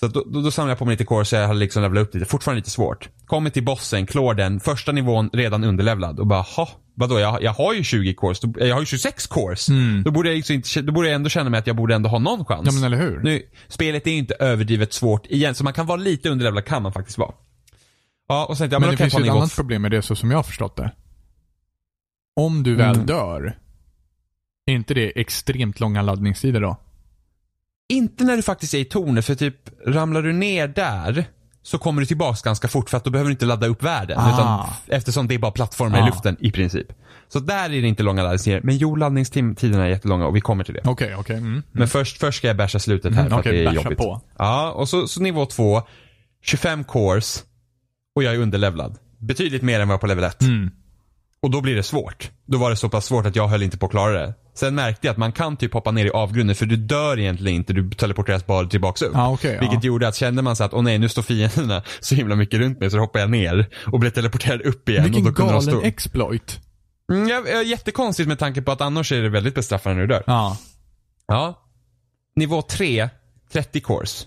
Så då, då, då samlade jag på mig lite core så jag hade liksom levlat upp lite. Fortfarande lite svårt. Kommer till bossen, klår den, första nivån redan underlevlad och bara ha, vadå jag, jag har ju 20 cores, jag har ju 26 cores. Mm. Då, borde jag liksom inte, då borde jag ändå känna mig att jag borde ändå ha någon chans. Ja men eller hur? Nu, spelet är ju inte överdrivet svårt igen, så man kan vara lite underlevlad kan man faktiskt vara. Ja, och sen jag, men men det finns ju ett annat problem med det så som jag har förstått det. Om du väl Mm. dör, är inte det extremt långa laddningstider då? Inte när du faktiskt är i tornet, för typ ramlar du ner där så kommer du tillbaks ganska fort för att då behöver du inte ladda upp världen. Ah. Utan, eftersom det är bara plattformar i Ah. luften i princip. Så där är det inte långa laddningstider. Men jo, laddningstiderna är jättelånga och vi kommer till det. Okej, okej. Mm. Men först, först ska jag basha slutet här Mm, för okej, att det är jobbigt. på. Ja, och så, så nivå två 25 cores och jag är underlevlad. Betydligt mer än vad jag är på level 1. Mm. Och då blir det svårt. Då var det så pass svårt att jag höll inte på att klara det. Sen märkte jag att man kan typ hoppa ner i avgrunden för du dör egentligen inte, du teleporteras bara tillbaks upp. Ja, okej. Vilket ja. gjorde att kände man så att, åh nej nu står fienderna så himla mycket runt mig så hoppar jag ner och blev teleporterad upp igen. Vilken och då kunde de galen stå... exploit. Mm, ja, jättekonstigt med tanke på att annars är det väldigt bestraffande när du dör. Ja. Ja. Nivå 3, 30 cores.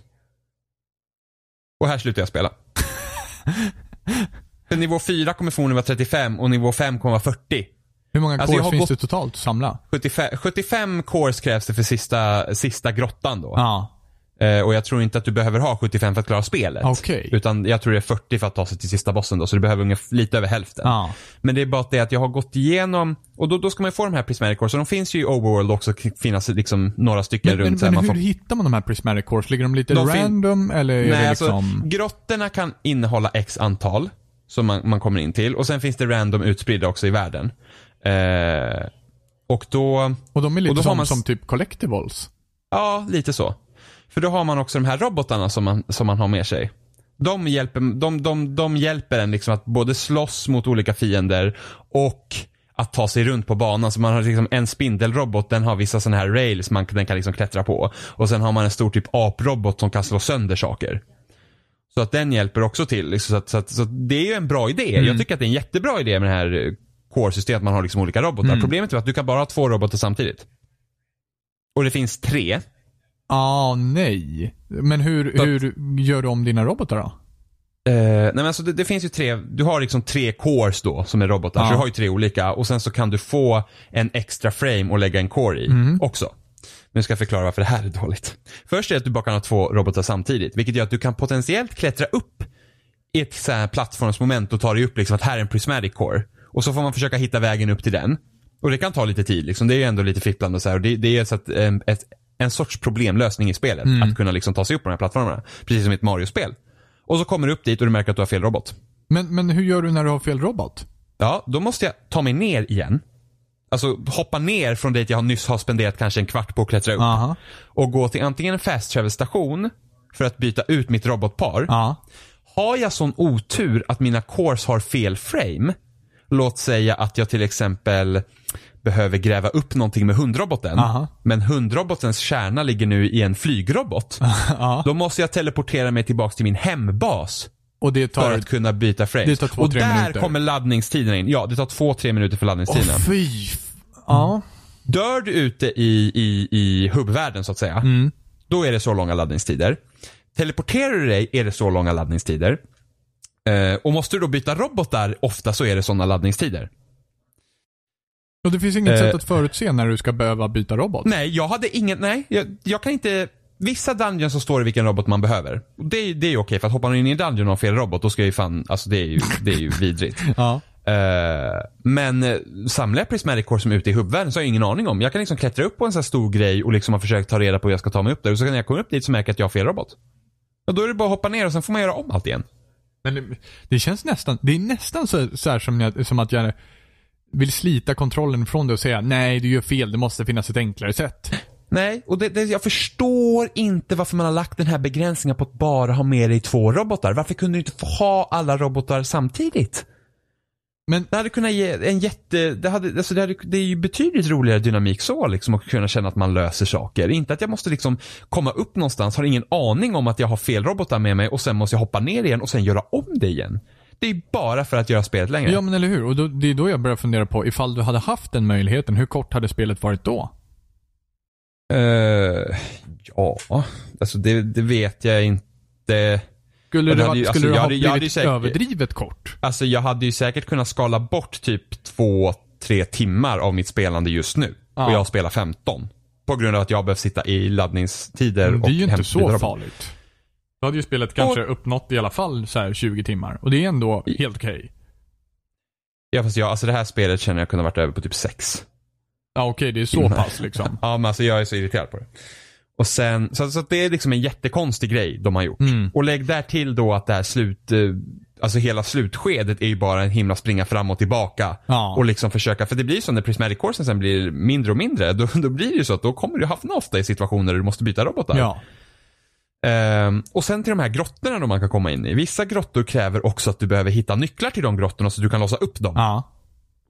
Och här slutar jag spela. Nivå 4 kommer förmodligen vara 35 och nivå 5 kommer vara 40. Hur många Alltså, cores finns gått- det totalt att samla? 75, 75 cores krävs det för sista, sista grottan då. Ja. Eh, och jag tror inte att du behöver ha 75 för att klara spelet. Okej. Utan jag tror det är 40 för att ta sig till sista bossen då, så du behöver ungefär lite över hälften. Ja. Men det är bara det att jag har gått igenom, och då, då ska man få de här prismatic cores, och de finns ju i overworld också, finnas liksom några stycken Men, men, runt. så här, men hur får- hittar man de här prismatic cores? Ligger de lite De random eller är Nej, det alltså, liksom... grottorna kan innehålla x antal som man, man kommer in till och sen finns det random utspridda också i världen. Eh, och då, och de är lite då som, man som typ collectibles? ja lite så. För då har man också de här robotarna som man, som man har med sig. De hjälper, de, de, de hjälper en liksom att både slåss mot olika fiender och att ta sig runt på banan. Så man har liksom en spindelrobot, den har vissa sådana här rails man, den kan liksom klättra på. Och sen har man en stor typ aprobot som kan slå sönder saker. Så att den hjälper också till. Liksom, så, att, så, att, så att det är ju en bra idé. Mm. Jag tycker att det är en jättebra idé med det här eh, core-systemet, att man har liksom olika robotar. Mm. Problemet är att du kan bara ha två robotar samtidigt. Och det finns tre. Ah, nej. Men hur, Så- hur gör du om dina robotar då? Eh, nej men alltså det, det finns ju tre, du har liksom tre cores då som är robotar. Ja. Så du har ju tre olika och sen så kan du få en extra frame och lägga en core i Mm. också. Nu ska jag förklara varför det här är dåligt. Först är det att du bara kan ha två robotar samtidigt. Vilket gör att du kan potentiellt klättra upp i ett så här plattformsmoment och ta dig upp liksom att här är en prismatic core. Och så får man försöka hitta vägen upp till den. Och det kan ta lite tid liksom. Det är ju ändå lite fipplande och så här. Och det, det är så att, eh, ett, en sorts problemlösning i spelet. Att kunna liksom ta sig upp på de här plattformarna. Precis som i ett Mario-spel. Och så kommer du upp dit och du märker att du har fel robot. Men, men hur gör du när du har fel robot? Ja, då måste jag ta mig ner igen. Alltså hoppa ner från dit jag nyss har spenderat kanske en kvart på att klättra upp. Aha. Och gå till antingen en fast travel station för att byta ut mitt robotpar. Ja. Har jag sån otur att mina cores har fel frame. Låt säga att jag till exempel behöver gräva upp någonting med hundroboten. Aha. Men hundrobotens kärna ligger nu i en flygrobot. Då måste jag teleportera mig tillbaks till min hembas. Och det För tar... att kunna byta frames. Det tar två, och där minuter. kommer laddningstiden in. Ja, det tar två, tre minuter för Åh laddningstiden. fy. Ja. Dör du ute i, i, i hubbvärlden så att säga. Mm. Då är det så långa laddningstider. Teleporterar du dig är det så långa laddningstider. Eh, och måste du då byta robotar ofta så är det sådana laddningstider. Och det finns inget Eh. sätt att förutse när du ska behöva byta robot? Nej, jag hade ingen, nej. Jag, jag kan inte, vissa dungeons så står det vilken robot man behöver. Det, är- det är ju okej för att hoppar man in i en dungeon och har fel robot då ska jag ju fan, alltså det är ju, det är ju vidrigt. Ja. Eh, men eh, samlar jag Prismatic Core som är ute i hubbvärlden så har jag ingen aning om. Jag kan liksom klättra upp på en sån här stor grej och liksom ha försökt ta reda på hur jag ska ta mig upp där. Och så kan jag komma upp dit så märker jag att jag har fel robot. Och då är det bara att hoppa ner och sen får man göra om allt igen. Men det, det känns nästan, det är nästan så, så här som, jag, som att jag vill slita kontrollen från det och säga nej, du gör fel, det måste finnas ett enklare sätt. Nej, och det, det, jag förstår inte varför man har lagt den här begränsningen på att bara ha med dig två robotar. Varför kunde du inte få ha alla robotar samtidigt? Men Det hade kunnat ge en jätte, det, hade, alltså det, hade, det är ju betydligt roligare dynamik så liksom och kunna känna att man löser saker. Inte att jag måste liksom komma upp någonstans, har ingen aning om att jag har fel robotar med mig och sen måste jag hoppa ner igen och sen göra om det igen. Det är bara för att göra spelet längre. Ja men eller hur? Och då, det är då jag börjar fundera på, ifall du hade haft den möjligheten, hur kort hade spelet varit då? Eh, ja, alltså det, det vet jag inte. Skulle det, det ha, hade ju- skulle alltså, det ha hade- blivit säkert- överdrivet kort? Alltså jag hade ju säkert kunnat skala bort typ två, tre timmar av mitt spelande just nu. Ja. Och jag spelar 15. På grund av att jag behöver sitta i laddningstider och det är ju inte så farligt. Du hade ju spelet kanske uppnått i alla fall så här 20 timmar. Och det är ändå helt okej. Ja fast jag, alltså det här spelet känner jag kunde varit över på typ sex. Ja okej, det är så pass liksom. Ja men alltså jag är så irriterad på det. Och sen, så, så det är liksom en jättekonstig grej de har gjort. Mm. Och lägg där till då att det här slut, eh, alltså hela slutskedet är ju bara en himla springa fram och tillbaka. Ja. Och liksom försöka, för det blir så när Prismatic Coursen sen blir mindre och mindre, då, då blir det ju så att då kommer du hamna ofta i situationer där du måste byta robotar. Ja. Ehm, och sen till de här grottorna då man kan komma in i. Vissa grottor kräver också att du behöver hitta nycklar till de grottorna så att du kan låsa upp dem. Ja.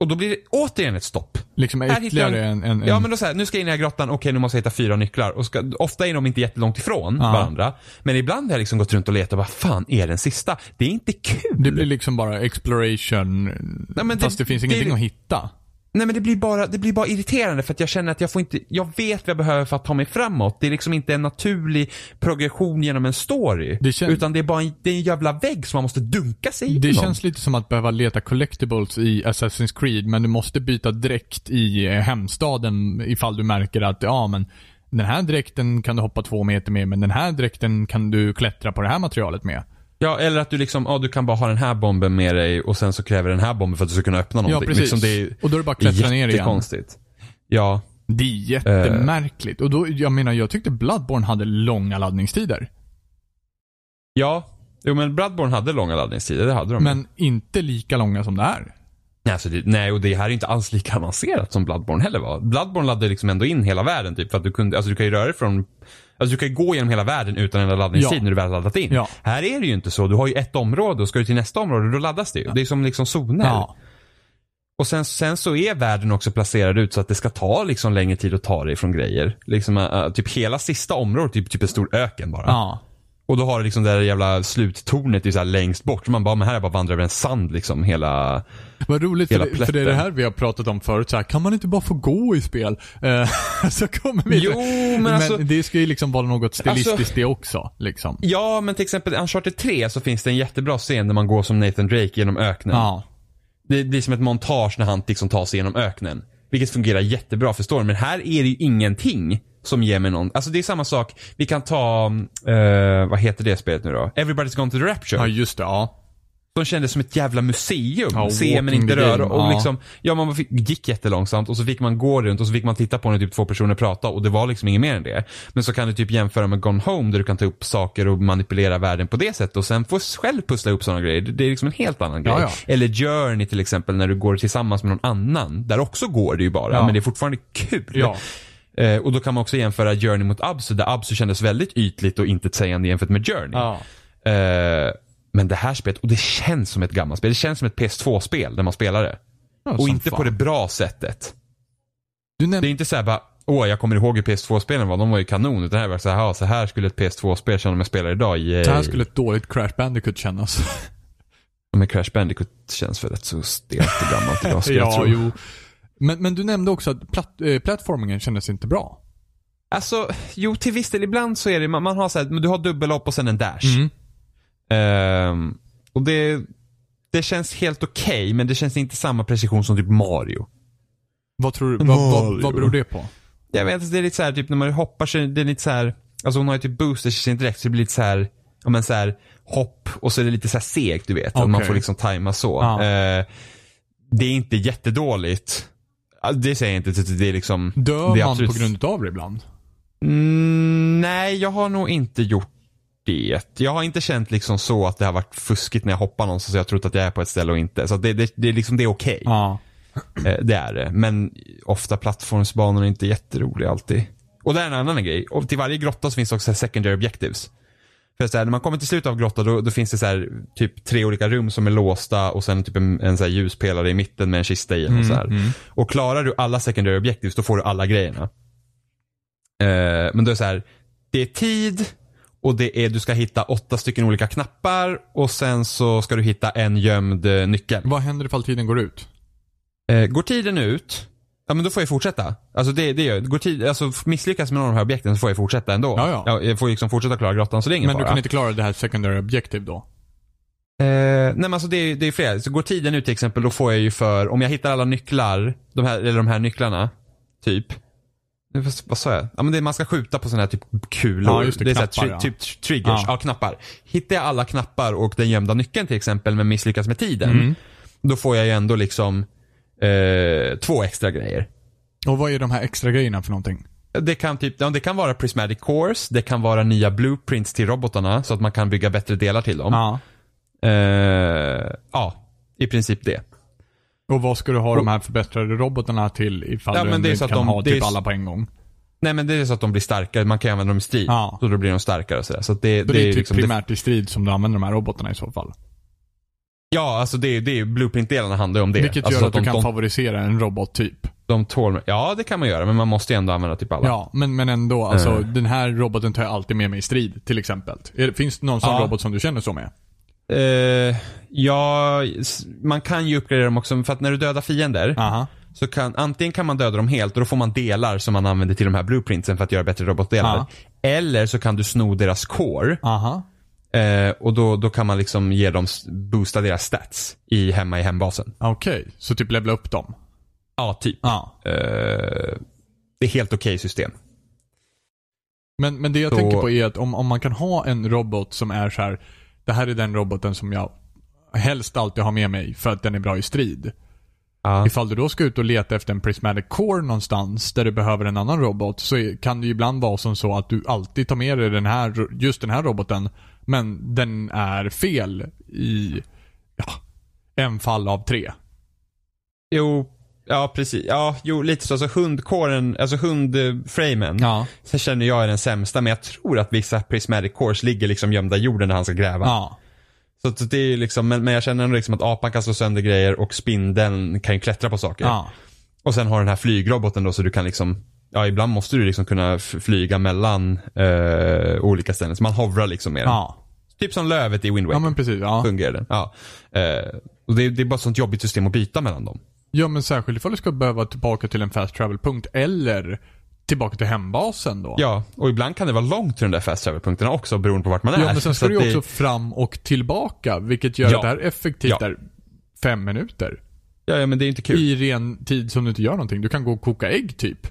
Och då blir det återigen ett stopp. Liksom Här ytterligare jag- en, en, en... Ja men då säger nu ska jag in i den här grottan, okej nu måste jag hitta fyra nycklar. Och ska, ofta är de inte jättelångt ifrån Ja. varandra. Men ibland har jag liksom gått runt och letat, vad fan är den sista? Det är inte kul. Det blir liksom bara exploration, men det- fast det, finns det- ingenting att hitta. Nej men det blir, bara, det blir bara irriterande för att jag känner att jag får inte, jag vet vad jag behöver för att ta mig framåt. Det är liksom inte en naturlig progression genom en story. Det kän- utan det är bara en, det är en jävla vägg som man måste dunka sig igenom. Det känns lite som att behöva leta collectibles i Assassin's Creed, men du måste byta dräkt i eh, hemstaden ifall du märker att, ja men den här dräkten kan du hoppa två meter med, men den här dräkten kan du klättra på det här materialet med. Ja, eller att du liksom, ja du kan bara ha den här bomben med dig och sen så kräver den här bomben för att du ska kunna öppna någonting. Ja, precis. Liksom är och då är det bara att klättra ner igen. jättekonstigt. Ja. Det är jättemärkligt. Och då, jag menar, jag tyckte Bloodborne hade långa laddningstider. Ja. Jo men Bloodborne hade långa laddningstider, det hade de. Men inte lika långa som det här. Nej, alltså det, nej, och det här är inte alls lika avancerat som Bloodborne heller var. Bloodborne laddade liksom ändå in hela världen typ för att du kunde, alltså du kan ju röra dig från Alltså du kan ju gå genom hela världen utan en laddningstid Ja. när du väl laddat in. Ja. Här är det ju inte så. Du har ju ett område och ska du till nästa område då laddas det ju. Det är som liksom zoner. Ja. Och sen, sen så är världen också placerad ut så att det ska ta liksom längre tid att ta dig från grejer. Liksom, uh, typ hela sista området, typ, typ en stor öken bara. Och då har du liksom det där jävla sluttornet är så längst bort. Så man bara, men här är bara vandrar över en sand liksom hela... Vad roligt, Hela för det, för det är det här vi har pratat om förut. Så här, kan man inte bara få gå i spel? Eh, så kommer vi Jo, men alltså- det ska ju liksom vara något stilistiskt det också. Liksom. Ja, men till exempel i Uncharted 3 så finns det en jättebra scen där man går som Nathan Drake genom öknen. Ja. Det blir som ett montage när han liksom tar sig genom öknen. Vilket fungerar jättebra för storyn. Men här är det ju ingenting som ger mig någon. Alltså det är samma sak. Vi kan ta, eh, vad heter det spelet nu då? Everybody's Gone to the Rapture. ja, just det. Ja. Som kändes som ett jävla museum. Ja, Se men inte röra. Och ja. liksom, ja man fick, gick jättelångsamt och så fick man gå runt och så fick man titta på när typ två personer prata och det var liksom inget mer än det. Men så kan du typ jämföra med Gone Home där du kan ta upp saker och manipulera världen på det sättet och sen få själv pussla upp sådana grejer. Det är liksom en helt annan grej. Ja, ja. Eller Journey till exempel när du går tillsammans med någon annan. Där också går det ju bara, men det är fortfarande kul. Eh, och då kan man också jämföra Journey mot Absu där Absu kändes väldigt ytligt och intetsägande jämfört med Journey. Ja. Eh, men det här spelet, och det känns som ett gammalt spel. Det känns som ett PS2-spel när man spelar det. Ja, och inte fan. på det bra sättet. Det är inte så här bara, åh jag kommer ihåg hur PS2-spelen var, de var ju kanon. Utan det här var så här, "Ja, så här skulle ett PS2-spel kännas om jag spelar idag. Yay. så här skulle ett dåligt Crash Bandicoot kännas. Men Crash Bandicoot känns väl rätt så stelt och gammalt idag skulle jag ja, tro. jo. Men, men du nämnde också att platt, äh, plattformingen kändes inte bra. Alltså, jo till viss del, ibland så är det, man, man har så här, men du har dubbelhopp och sen en dash. Mm. Ehm, och det, det känns helt okej, men det känns inte samma precision som typ Mario. Vad tror du, vad, vad, vad beror det på? Jag vet inte, det är lite så här, typ när man hoppar så det är lite så här, alltså hon har ju typ boosters i sin direkt så det blir lite så här, ja men så här hopp och så är det lite så här segt du vet. Att man Okej. får liksom tajma så. Ja. Eh, det är inte jättedåligt. Ja, Det säger jag inte, det är liksom. Dör det är man absolut- på grund av det ibland? Mm, nej, jag har nog inte gjort det. Jag har inte känt liksom så att det har varit fuskigt när jag hoppar någonstans så jag trott att jag är på ett ställe och inte. Så det, det, det är liksom, det är okej. Ja. Eh, Det är det. Men ofta plattformsbanor är inte jätteroliga alltid. Och det är en annan grej. Och till varje grotta så finns också secondary objectives. För så här, när man kommer till slutet av grottan då, då finns det så här, typ tre olika rum som är låsta och sen typ en, en så här ljuspelare i mitten med en kista i. Och, så här. mm. och klarar du alla secondary objectives då får du alla grejerna. Eh, men då är det så här, det är tid och det är, du ska hitta åtta stycken olika knappar och sen så ska du hitta en gömd eh, nyckel. Vad händer ifall tiden går ut? Eh, går tiden ut, ja men då får jag fortsätta. Alltså det, det gör går tid, alltså misslyckas med någon av de här objekten så får jag fortsätta ändå. Ja, ja. Jag får liksom fortsätta klara grottan så det är ingen Men du fara. kan inte klara det här secondary objective då? Eh, nej men alltså det är, det är flera. Så går tiden ut till exempel då får jag ju för, om jag hittar alla nycklar, de här, eller de här nycklarna, typ. Vad, sa jag? Ja men det, är- man ska skjuta på sådana här typ kulor. Ja, just det, är så här, knappar, tri- ja. typ triggers, Ja. ja. knappar. Hittar jag alla knappar och den gömda nyckeln till exempel men misslyckas med tiden. Mm. Då får jag ju ändå liksom eh, två extra grejer. Och vad är de här extra grejerna för någonting? Det kan, typ, det kan vara prismatic cores, det kan vara nya blueprints till robotarna så att man kan bygga bättre delar till dem. Ja. Eh, ja, i princip det. Och vad ska du ha de här förbättrade robotarna till ifall Ja, du är inte så att kan de- ha är typ s- alla på en gång? Nej men det är så att de blir starkare, man kan använda dem i strid. Ja. Så då blir de starkare och sådär. Så det, Det, det är typ liksom, primärt i strid som du använder de här robotarna i så fall. Ja, alltså det, är- det är blueprint-delarna handlar ju om det. Vilket alltså gör att du de, kan de, favorisera en robot typ. de tål, Ja, det kan man göra, men man måste ju ändå använda typ alla. Ja, men, men ändå. Alltså, Eh. den här roboten tar jag alltid med mig i strid, till exempel. Finns det någon sån Ja. robot som du känner så med? Eh, ja, man kan ju uppgradera dem också, för att när du dödar fiender Aha. så kan, antingen kan man döda dem helt och då får man delar som man använder till de här blueprintsen för att göra bättre robotdelar. Ja. Eller så kan du sno deras core Aha. Eh, och då, då kan man liksom ge dem, boosta deras stats i, hemma i hembasen. Okej, så typ levla upp dem? Ja, typ. Ja. Eh, det är helt okej system. Men, men det jag Så- tänker på är att om, om man kan ha en robot som är så här. Det här är den roboten som jag helst alltid har med mig för att den är bra i strid. Ja. Ifall du då ska ut och leta efter en prismatic core någonstans där du behöver en annan robot så kan det ju ibland vara som så att du alltid tar med dig den här, just den här roboten men den är fel i ja, en fall av tre. Jo, ja precis. Ja, jo lite så. Alltså hundkåren, alltså hundframen. Ja. Sen känner jag är den sämsta, men jag tror att vissa prismatic cores ligger liksom gömda i jorden när han ska gräva. Ja. Så det är liksom, men, men jag känner ändå liksom att apan kan slå sönder grejer och spindeln kan ju klättra på saker. Ja. Och sen har den här flygroboten då så du kan liksom, ja ibland måste du liksom kunna flyga mellan eh, olika ställen. Så man hovrar liksom med den. Ja. Typ som lövet i Wind Waker. Ja men precis. Ja. Fungerar den. Ja. Eh, och det, det är bara ett sånt jobbigt system att byta mellan dem. ja men särskilt ifall du ska behöva tillbaka till en fast travel-punkt eller tillbaka till hembasen då. Ja, och ibland kan det vara långt till de där fast travel-punkterna också beroende på vart man är. Ja men sen ska du ju det- också fram och tillbaka vilket gör Ja. att det här effektivt Ja. är fem minuter. Ja, ja men det är inte kul. I ren tid som du inte gör någonting. Du kan gå och koka ägg typ.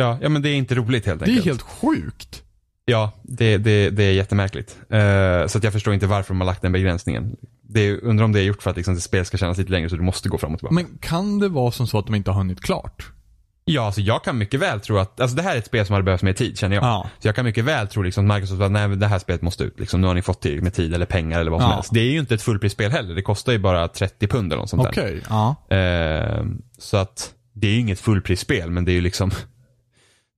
Ja, ja men det är inte roligt helt Det är enkelt. helt sjukt. Ja, det, det, det är jättemärkligt. Eh, så att jag förstår inte varför de har lagt den begränsningen. Det är, undrar om det är gjort för att liksom, det spel ska kännas lite längre så du måste gå fram och tillbaka. Men kan det vara som så att de inte har hunnit klart? Ja, alltså jag kan mycket väl tro att, alltså det här är ett spel som hade behövt mer tid känner jag. Ja. Så jag kan mycket väl tro liksom att Microsoft att nej, det här spelet måste ut. Liksom, nu har ni fått tillräckligt med tid eller pengar eller vad som Ja. helst. Det är ju inte ett fullprisspel heller. Det kostar ju bara 30 pund eller något sånt Okej, där. ja. Eh, så att det är ju inget fullprisspel men det är ju liksom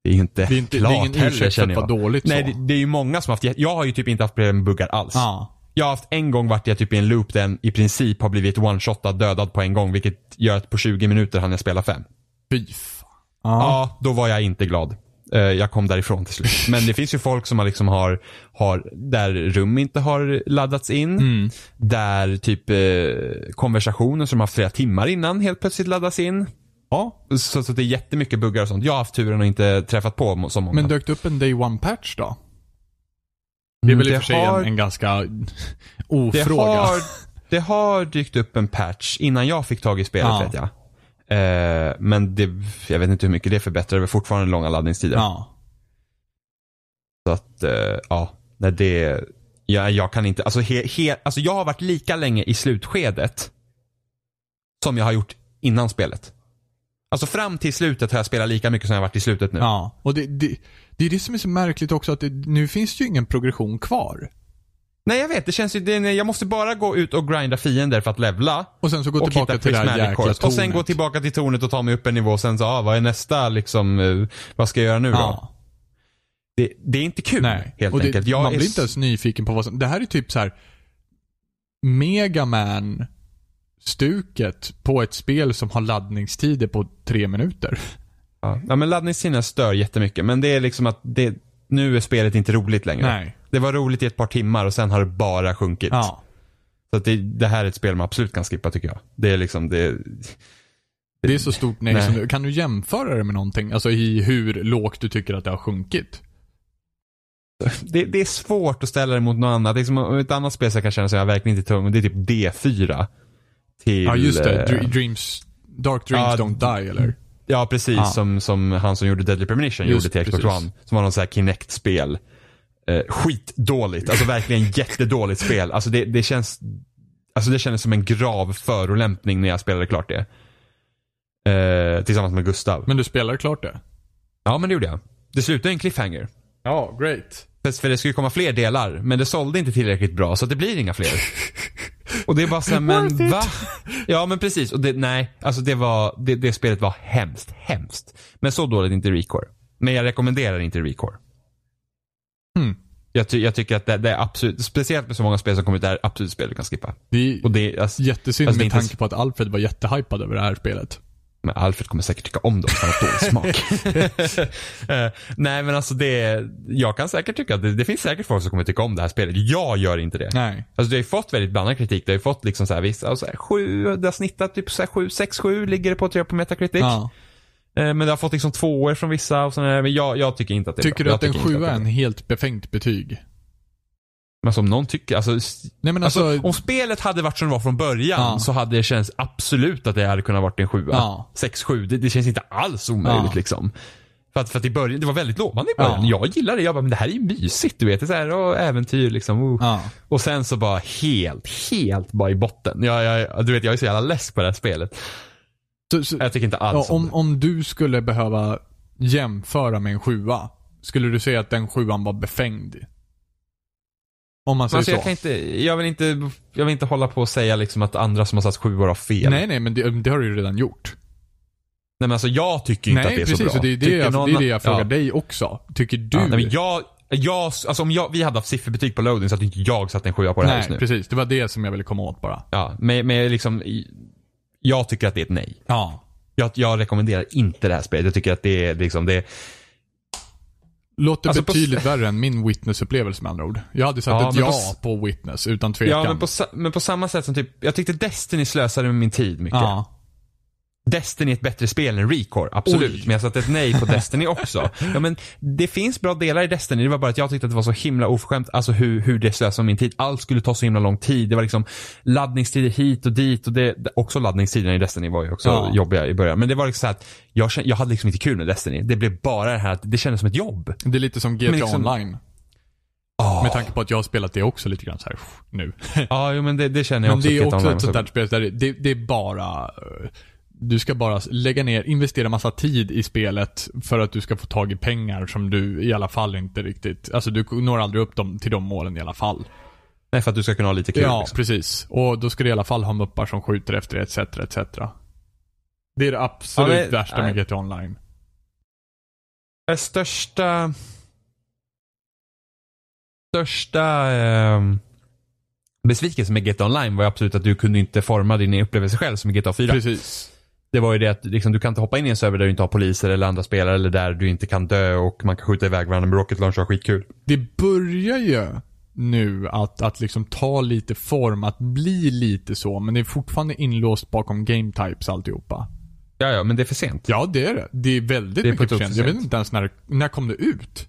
det är ju inte, Det är, inte, det klart är ingen heller känner jag. dåligt Nej, så. det, det är ju många som haft, jag har ju typ inte haft problem med buggar alls. Ja. Jag har haft en gång varit jag typ i en loop där den i princip har blivit one-shotad, dödad på en gång vilket gör att på 20 minuter hann jag spela fem. Fy fan. Ja. Ja, då var jag inte glad. Eh, Jag kom därifrån till slut. Men det finns ju folk som har liksom har, har där rum inte har laddats in. Mm. Där typ eh, konversationer som har flera timmar innan helt plötsligt laddas in. Ja. Så, så det är jättemycket buggar och sånt. Jag har haft turen och inte träffat på så många. Men dök det upp en day one patch då? Det är väl i och för sig har- en, en ganska det ofråga. har, det har dykt upp en patch innan jag fick tag i spelet Ja. vet jag. Eh, men det, jag vet inte hur mycket det förbättrar. Det är fortfarande långa laddningstider. Ja. Så att, eh, ja, när det, ja, jag kan inte, alltså, he, he, alltså jag har varit lika länge i slutskedet som jag har gjort innan spelet. Alltså fram till slutet har jag spelat lika mycket som jag har varit i slutet nu. Ja. Och det, det, det är det som är så märkligt också att det, nu finns det ju ingen progression kvar. Nej jag vet, det känns ju, det, jag måste bara gå ut och grinda fiender för att levla. Och sen så gå tillbaka till det här jäkla tornet. Och sen gå tillbaka till tornet och ta mig upp en nivå och sen så, ah, vad är nästa liksom, eh, vad ska jag göra nu då? Ja. Det, det är inte kul Nej. helt och det, enkelt. Jag man blir inte ens nyfiken på vad som... Det här är typ så här Megaman stuket på ett spel som har laddningstider på tre minuter. Ja, ja men laddningstiderna stör jättemycket. Men det är liksom att det, nu är spelet inte roligt längre. Nej. Det var roligt i ett par timmar och sen har det bara sjunkit. Ja. Så att det, det här är ett spel man absolut kan skippa tycker jag. Det är liksom, det, Det är så stort nej, Nej. som du, Kan du jämföra det med någonting? Alltså i hur lågt du tycker att det har sjunkit? det, det är svårt att ställa det mot något annat. Liksom, om ett annat spel som jag kan känna som jag verkligen inte tung, det är typ D4. Till, Ja just det. eh, Dr- Dreams, Dark Dreams Ja, Don't Die eller? Ja, precis. Ja. Som, som han som gjorde Deadly Premonition Just gjorde till Xbox precis. One. Som var någon sån här Kinect-spel. Eh, skitdåligt. Alltså verkligen jättedåligt spel. Alltså det, det känns Alltså det kändes som en grav förolämpning när jag spelade klart det. Eh, tillsammans med Gustav. Men du spelar klart det? Ja, men det gjorde jag. Det slutade i en cliffhanger. Ja, great. För, det skulle komma fler delar, men det sålde inte tillräckligt bra så det blir inga fler. Och det är bara såhär, men va? Ja men precis, och det, nej, alltså det var, det, det spelet var hemskt, hemskt. Men så dåligt inte Recore. Men jag rekommenderar inte Recore. Hmm. Jag, ty, jag tycker att det, det är absolut, speciellt med så många spel som kommer ut, det är absolut spel du kan skippa. Det är Och det, alltså, jättesynd alltså, det är med tanke på att Alfred var jättehypad över det här spelet. Men Alfred kommer säkert tycka om dem för har dålig smak. Eh, nej men alltså det, jag kan säkert tycka att det, det finns säkert folk som kommer tycka om det här spelet. Jag gör inte det. Nej. Alltså det har ju fått väldigt blandad kritik. Det har ju fått liksom så här vissa, alltså sju, det har snittat typ så här sju, sex, sju ligger det på tror jag på Metacritic. Ja. Eh, Men det har fått liksom tvåor från vissa och sådär. Men jag, jag tycker inte att det är Tycker bra. du att en sjua är en helt befängt betyg? Men som någon tycker, alltså, Nej men alltså, alltså, om spelet hade varit som det var från början Ja. så hade det känts absolut att det hade kunnat varit en sjua. Ja. Sex, sju, det, det känns inte alls omöjligt Ja. liksom. För att, för att i början, det var väldigt lovande i början. Ja. Jag gillar det. Jag bara, men det här är ju mysigt du vet. Det är så här, och äventyr liksom. Oh. ja. Och sen så bara helt, helt bara i botten. Jag, jag, du vet, jag är så jävla less på det här spelet. Så, så, Jag tycker inte ja, alls om om, det. om du skulle behöva jämföra med en sjua, skulle du säga att den sjuan var befängd? Om man säger Alltså, jag, så. kan inte, jag, vill inte, jag vill inte hålla på och säga liksom att andra som har satt sjuor har fel. Nej, nej, men det, det har du ju redan gjort. Nej men alltså jag tycker inte nej, att det är precis. så bra. Det är det, Tycker jag, någon- det är det jag frågar ja. dig också. Tycker du? Ja, nej, men jag, Jag, alltså om jag, vi hade haft sifferbetyg på loading så hade inte jag satt en sjua på det här just Nej, nu. precis. Det var det som jag ville komma åt bara. Ja, men, men liksom, jag tycker att det är ett nej. Ja. Jag, jag rekommenderar inte det här spelet. Jag tycker att det är liksom, det Låter Alltså på- betydligt värre än min Witness-upplevelse med andra ord. Jag hade sagt Ja, ett ja på på, Witness, utan tvekan. Ja, men på, men på samma sätt som typ, jag tyckte Destiny slösade med min tid mycket. Ja. Destiny är ett bättre spel än Recore, absolut. Oj. Men jag satte ett nej på Destiny också. Ja, men det finns bra delar i Destiny. Det var bara att jag tyckte att det var så himla oförskämt, alltså hur, hur det slösade min tid. Allt skulle ta så himla lång tid. Det var liksom laddningstider hit och dit och det, också laddningstiderna i Destiny var ju också Ja. jobbiga i början. Men det var liksom så att jag, jag hade liksom inte kul med Destiny. Det blev bara det här att det kändes som ett jobb. Det är lite som GTA Men liksom- Online. Oh. Med tanke på att jag har spelat det också lite grann så här nu. Ja, jo, men det, det känner jag Men också. det är också ett sånt så- där spel där det, det, det är bara... Du ska bara lägga ner, investera massa tid i spelet för att du ska få tag i pengar som du i alla fall inte riktigt... Alltså du når aldrig upp dem, till de målen i alla fall. Nej, för att du ska kunna ha lite kul. ja, liksom. precis. Och då ska du i alla fall ha muppar som skjuter efter dig, etc, etc. Det är det absolut Ja, men- värsta med. GTA Online. Det största... Största eh, besvikelsen med GTA Online var ju absolut att du kunde inte forma din upplevelse själv som i GTA 4. Precis. Det var ju det att liksom, du kan inte hoppa in i en server där du inte har poliser eller andra spelare eller där du inte kan dö och man kan skjuta iväg varandra med rocket launcher och ha skitkul. Det börjar ju nu att, att liksom ta lite form, att bli lite så, men det är fortfarande inlåst bakom game types alltihopa. Ja, ja, men det är för sent. Ja, det är det. Det är väldigt Det är mycket för sent. Jag vet inte ens när, när kom det ut?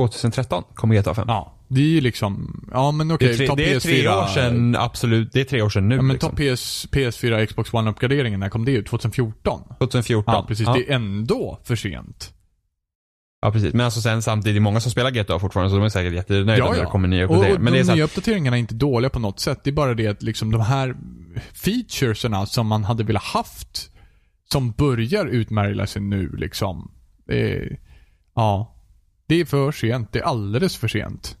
2013 kom GTA 5. Ja, det är ju liksom, ja men det, okej, tre, ta det är PS4. tre år sedan, absolut. Det är tre år sedan nu. Ja, men liksom. ta PS, PS4 Xbox One-uppgraderingen, när kom det ut? 2014? 2014. Ja, precis. Ja. Det är ändå för sent. ja, precis. Men alltså sen samtidigt, många som spelar GTA fortfarande så de är säkert jättenöjda Ja, när ja. det kommer nya Och, och uppdateringar. Men det är de nya uppdateringarna är inte dåliga på något sätt. Det är bara det att liksom de här featuresarna som man hade velat haft, som börjar utmärgla sig nu liksom. Det är, ja. Det är för sent. Det är alldeles för sent.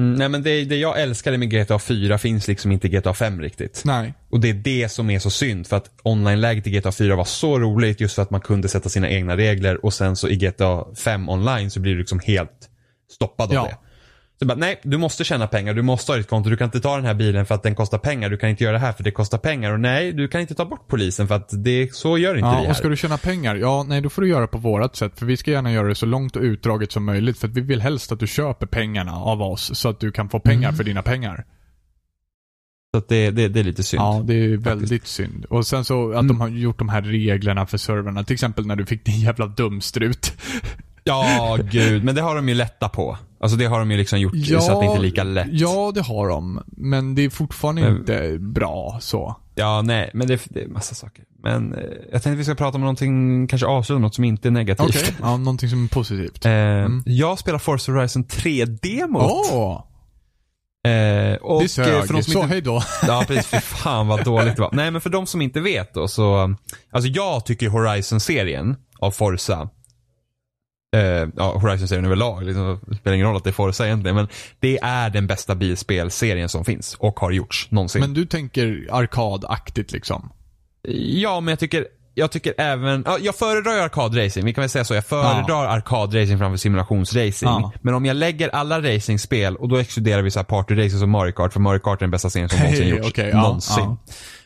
Mm, nej men det, det jag älskade med GTA 4 finns liksom inte i GTA 5 riktigt. Nej. Och det är det som är så synd för att online-läget i GTA 4 var så roligt just för att man kunde sätta sina egna regler och sen så i GTA 5 online så blir du liksom helt stoppad av Ja. det. Så bara, nej, du måste tjäna pengar, du måste ha ditt konto, du kan inte ta den här bilen för att den kostar pengar, du kan inte göra det här för det kostar pengar och nej, du kan inte ta bort polisen för att det, så gör inte vi Ja, här. och ska du tjäna pengar? Ja, nej då får du göra på vårat sätt. För vi ska gärna göra det så långt och utdraget som möjligt. För att vi vill helst att du köper pengarna av oss. Så att du kan få pengar Mm. för dina pengar. Så att det, det, det är lite synd. Ja, det är väldigt synd. Och sen så att Mm. de har gjort de här reglerna för servrarna. Till exempel när du fick din jävla dumstrut. Ja, gud. Men det har de ju lättat på. Alltså det har de ju liksom gjort så att det inte är lika lätt. Ja, det har de. Men det är fortfarande Men- inte bra så. Ja, nej, men det, det är massa saker. Men eh, jag tänkte vi ska prata om någonting, kanske avsluta något som inte är negativt. Okej, ja, någonting som är positivt. Eh, Jag spelar Forza Horizon 3-demot. Åh! Eh, och det eh, sög. för de som Så, inte, hej då. Ja, precis. Fy fan vad dåligt det var. Nej, men för de som inte vet då så, alltså jag tycker Horizon-serien av Forza, eh, ja, Horizon-serien överlag, liksom, det spelar ingen roll att det är Forza egentligen, men det är den bästa bilspelserien som finns och har gjorts någonsin. Men du tänker arkadaktigt liksom? Ja, men jag tycker, jag tycker även, ja, jag föredrar ju arkadracing, vi kan väl säga så. Jag föredrar arkadracing framför simulationsracing. Ja. Men om jag lägger alla racingspel, och då exkluderar vi så här partyracing som Mario Kart, för Mario Kart är den bästa serien som Hej, någonsin gjorts. okej, ja, någonsin. ja.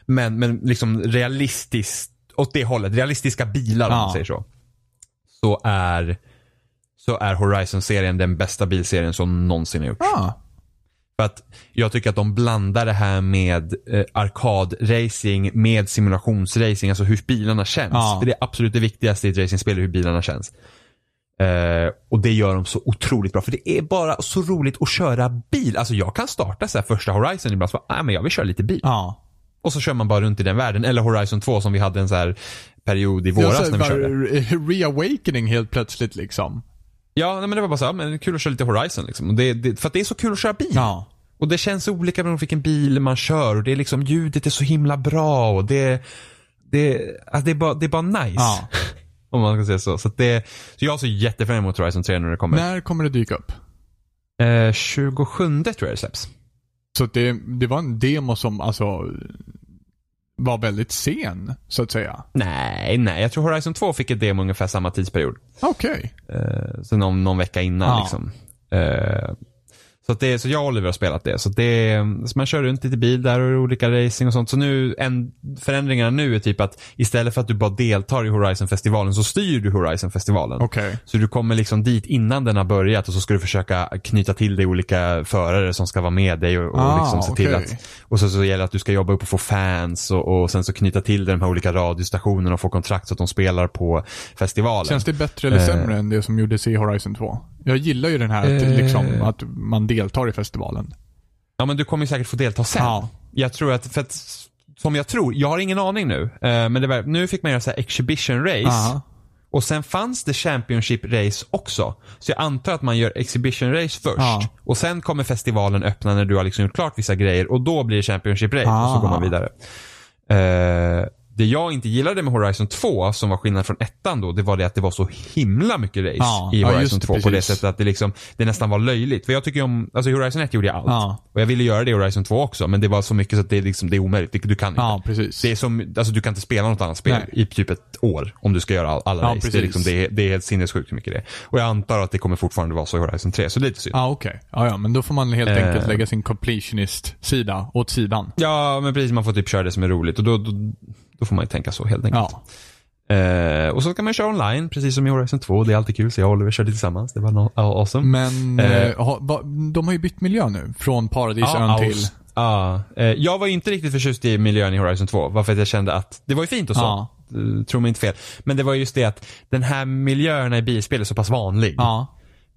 Men, men liksom realistiskt, åt det hållet, realistiska bilar om Ja. man säger så. Så är, så är Horizon-serien den bästa bilserien som någonsin har gjorts. Ah. För att jag tycker att de blandar det här med eh, arkadracing med simulationsracing, alltså hur bilarna känns. Ja. För det är absolut det viktigaste i ett racingspel, hur bilarna känns. Eh, och det gör de så otroligt bra, för det är bara så roligt att köra bil. Alltså jag kan starta så här första Horizon ibland, så bara, ah, men jag vill köra lite bil. Ja. Och så kör man bara runt i den världen. Eller Horizon 2 som vi hade en så här period i våras när vi körde. Reawakening helt plötsligt liksom. Ja, nej, men det var bara så här, men det är kul att köra lite Horizon liksom. Och det, det, för att det är så kul att köra bil. Ja. Och det känns olika beroende på vilken bil man kör och det är liksom ljudet är så himla bra och det, det, alltså det, är, bara, det är bara nice. Ja. Om man ska säga så. Så, det, så jag ser jättefram emot Horizon 3 när det kommer. När kommer det dyka upp? Eh, 27 tror jag det släpps. Så det, det var en demo som alltså var väldigt sen, så att säga. Nej, nej. Jag tror Horizon 2 fick ett demo ungefär samma tidsperiod. Okej. Eh, så någon, någon vecka innan Ja. liksom. Eh, så, att det, så jag och Oliver har spelat det. Så, det, så man kör runt lite bil där och olika racing och sånt. Så nu, en, förändringarna nu är typ att istället för att du bara deltar i Horizon-festivalen så styr du Horizon-festivalen. Okej. Så du kommer liksom dit innan den har börjat och så ska du försöka knyta till dig olika förare som ska vara med dig och, och Ah, liksom se till okej. att och så, så gäller det att du ska jobba upp och få fans och, och sen så knyta till dig de här olika radiostationerna och få kontrakt så att de spelar på festivalen. Känns det bättre eller Eh. sämre än det som gjordes i Horizon 2? Jag gillar ju den här att, Eh. liksom, att man deltar i festivalen. Ja men du kommer ju säkert få delta sen. Ja. Jag tror att, för att, som jag tror, jag har ingen aning nu. eh, men det var, nu fick man göra så här exhibition race. Aha. Och sen fanns det Championship race också. Så jag antar att man gör exhibition race först. Ja. Och sen kommer festivalen öppna när du har liksom gjort klart vissa grejer och då blir det Championship race och så Ah. går man vidare. Eh, det jag inte gillade med Horizon 2 som var skillnad från ettan då, det var det att det var så himla mycket race Ja, i ja, Horizon det, 2 på det precis. sättet att det liksom, det nästan var löjligt. För jag tycker om, alltså i Horizon 1 gjorde jag allt. Ja. Och jag ville göra det i Horizon 2 också, men det var så mycket så att det är liksom, det är omöjligt. Det- Du kan inte. Ja, precis. Det är som, alltså du kan inte spela något annat spel Nej. i typ ett år om du ska göra all, alla Ja, race. Det är, precis. liksom, det, är, det är helt sinnessjukt hur mycket det är. Och jag antar att det kommer fortfarande vara så i Horizon 3, så det är lite synd. Ja, okej. Ja, ja, men då får man helt Eh. enkelt lägga sin completionist-sida åt sidan. Ja, men precis. Man får typ köra det som är roligt och då, då, då får man ju tänka så helt enkelt. Ja. Eh, och så kan man köra online, precis som i Horizon 2. Det är alltid kul, så jag och Oliver körde tillsammans. Det var no- awesome. Men Eh. eh, ha, de har ju bytt miljö nu. Från Paradisön Ja, till... Ja, eh, jag var inte riktigt förtjust i miljön i Horizon 2. Varför jag kände att det var ju fint och så. Ja. Eh, Tror mig inte fel. Men det var just det att den här miljöerna i bilspel är så pass vanlig. Ja.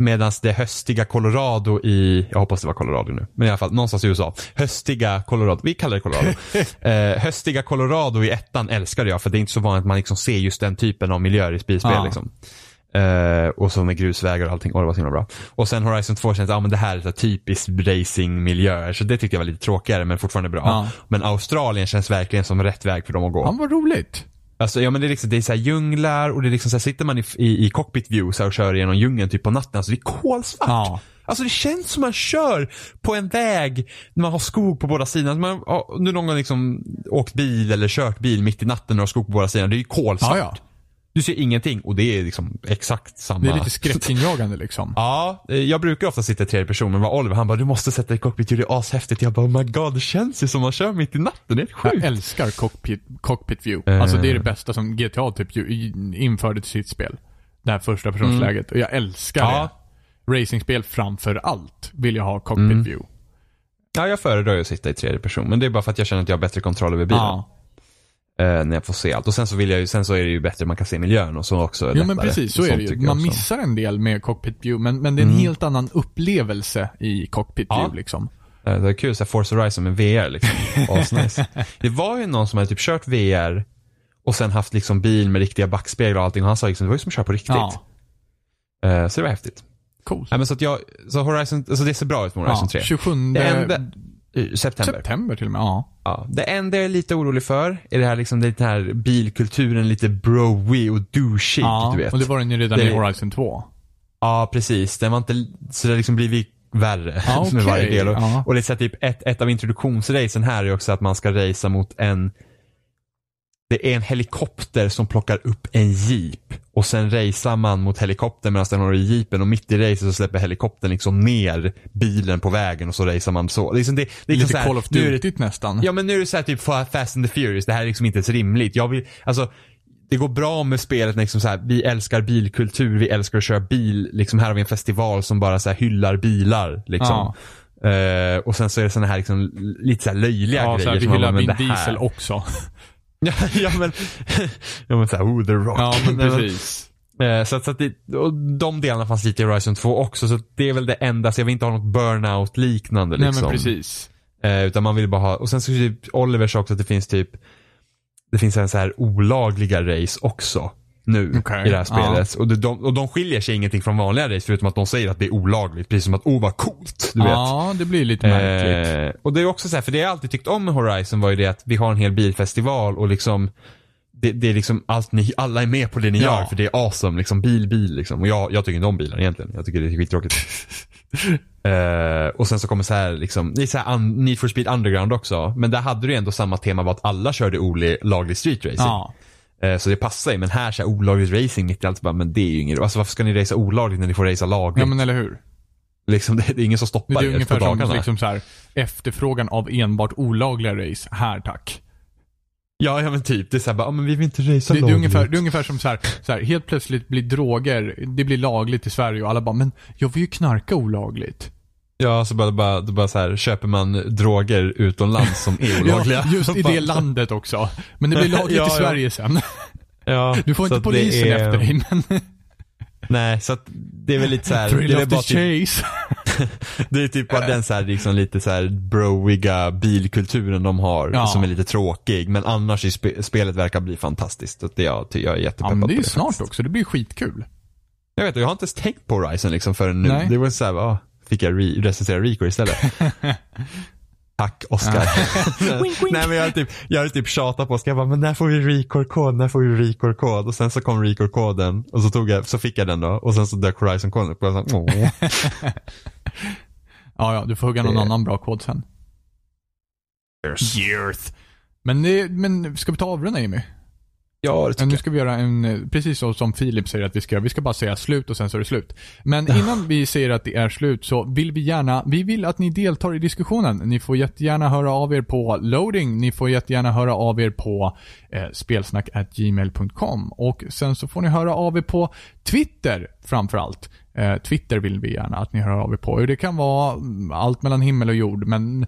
Medan det höstiga Colorado i, jag hoppas det var Colorado nu, men i alla fall någonstans i USA. Höstiga Colorado, vi kallar det Colorado. eh, höstiga Colorado i ettan älskade jag för det är inte så vanligt att man liksom ser just den typen av miljöer i bilspel. Ja. Liksom. Eh, och så med grusvägar och allting, och det var så himla bra. Och sen Horizon 2 känns, ja men det här är typiskt racingmiljöer, så det tyckte jag var lite tråkigare men fortfarande bra. Ja. Men Australien känns verkligen som rätt väg för dem att gå. Han var roligt. Alltså, ja men det är liksom, det är så här djunglar och det är liksom så här, sitter man i, i, i cockpit view så här, och kör igenom djungeln typ på natten, alltså det är kolsvart. Ja. Alltså det känns som man kör på en väg när man har skog på båda sidorna. Man har nu någon gång liksom åkt bil eller kört bil mitt i natten och har skog på båda sidorna. Det är ju kolsvart. Ja, ja. Du ser ingenting och det är liksom exakt samma. Det är lite skräckinjagande liksom. Ja, eh, jag brukar ofta sitta i tredje person men var Oliver han bara du måste sätta dig i cockpit, det är ashäftigt. Jag bara oh my god det känns ju som man kör mitt i natten, det är helt Jag sjukt. älskar cockpit, cockpit view. Eh. Alltså det är det bästa som GTA typ införde till sitt spel. Det här första personsläget. Och jag älskar Mm. Ja. det. Racingspel framför allt vill jag ha cockpit Mm. view. Ja, jag föredrar ju att sitta i tredje person men det är bara för att jag känner att jag har bättre kontroll över bilen. Ja. Eh, när jag får se allt. Och sen så vill jag ju, sen så är det ju bättre man kan se miljön och så också. Jo men precis, så är det ju. Man missar en del med cockpit view, men, men det är en Mm. helt annan upplevelse i cockpit Ja. view liksom. Eh, Det är kul, så här Forza Horizon med VR liksom. Asnice. Det var ju någon som hade typ kört VR och sen haft liksom bil med riktiga backspeglar och allting och han sa liksom det var ju som att köra på riktigt. Ja. Eh, så det var häftigt. Coolt. Nej, men så att jag, så Horizon, alltså det ser bra ut med Horizon Ja, 3. 27 Det enda, september. september till och med. Ja. Ja. Det enda jag är lite orolig för är det här liksom, det den här bilkulturen lite broy och douchig, ja. du vet. Och det var den ju redan Det- i Horizon 2. Ja, precis. Den var inte, så det har liksom blivit värre Ja, med varje del. Och, Ja. och det är typ ett, ett av introduktionsracen här är också att man ska racea mot en det är en helikopter som plockar upp en jeep och sen racear man mot helikoptern medan den har i jeepen och mitt i racet så släpper helikoptern liksom ner bilen på vägen och så racear man så. Det är, liksom det, det är liksom Lite så här, Call of Duty nästan. Ja men nu är det så här typ Fast and the Furious, det här är liksom inte ens rimligt. Jag vill, alltså det går bra med spelet liksom så här, vi älskar bilkultur, vi älskar att köra bil. Liksom här har vi en festival som bara så här hyllar bilar. Liksom. Eh, och sen så är det såna här liksom, lite så här löjliga Ja, grejer. här, vi hyllar Vin Diesel också. ja, men, ja men såhär, oh the rock. Ja, men Nej, precis. Eh, Så att, så att det, och de delarna fanns lite i Horizon 2 också, så det är väl det enda, så jag vill inte ha något burnout liknande Nej liksom. men precis. Eh, utan man vill bara ha, och sen så typ Oliver sa också att det finns typ, det finns en så här olagliga race också. Nu Okej, i det här spelet. Och, de, och de skiljer sig ingenting från vanliga race förutom att de säger att det är olagligt. Precis som att, oh vad coolt. Du vet. Ja, det blir lite märkligt. Eh, och det är också så här, för det jag alltid tyckt om med Horizon var ju det att vi har en hel bilfestival och liksom det, det är liksom allt ni, alla är med på det ni Ja. gör för det är awesome. Liksom bil, bil liksom. Och jag, jag tycker inte om bilar egentligen. Jag tycker det är skittråkigt. Eh, och sen så kommer så här liksom, det är så här un, Need for Speed Underground också. Men där hade du ändå samma tema var att alla körde olaglig street racing. Ja. Eh, så det passar ju. Men här så här olagligt racing mitt i allt, bara, men det är ju inget Alltså varför ska ni racea olagligt när ni får racea lagligt? ja, men eller hur? liksom, det, det är ingen som Det stoppar är er på ungefär som dagarna. liksom så här, efterfrågan av enbart olagliga race. Här tack. Ja, ja men typ. Det är såhär bara, ah, men vi vill inte racea Det, det, är lagligt. ungefär, det är ungefär som så här, så helt plötsligt blir droger, det blir lagligt i Sverige och alla bara, men jag vill ju knarka olagligt. Ja, så bara, bara, bara så här, köper man droger utomlands som är olagliga. Ja, just i det landet också. Men det blir lagligt Ja, i ja. Sverige sen. Ja, Du får inte polisen är, efter dig, men Nej, så att det är väl lite så här, det är of bara typ, chase. det är typ bara den så här, liksom lite så här broiga bilkulturen de har Ja. som är lite tråkig. Men annars i spe, spelet verkar bli fantastiskt. Att det, jag, jag är Ja, jättepeppad men det är ju snart faktiskt. också. Det blir skitkul. Jag vet, jag har inte ens tänkt på Horizon liksom förrän nu. Nej. Det var så här, ah, fick jag re- recensera Recore istället. Tack Oscar. Nej men jag hade typ, jag hade typ tjatat på Oscar, jag bara, men när får vi Recore-kod, när får vi Recore-kod? Och sen så kom Recore-koden och så tog jag, så fick jag den då. Och sen så dök Horizon-koden upp och jag sa. Ja, ja, du får hugga någon Det- annan bra kod sen. Years. Men, men ska vi ta avrunda Jimmy? Ja, det tycker nu ska vi göra en, eh, precis så som Filip säger att vi ska göra. Vi ska bara säga slut och sen så är det slut. Men innan vi säger att det är slut så vill vi gärna, vi vill att ni deltar i diskussionen. Ni får jättegärna höra av er på loading, ni får jättegärna höra av er på eh, spelsnack.gmail.com och sen så får ni höra av er på Twitter framförallt. Eh, Twitter vill vi gärna att ni hör av er på. Det kan vara mm, allt mellan himmel och jord, men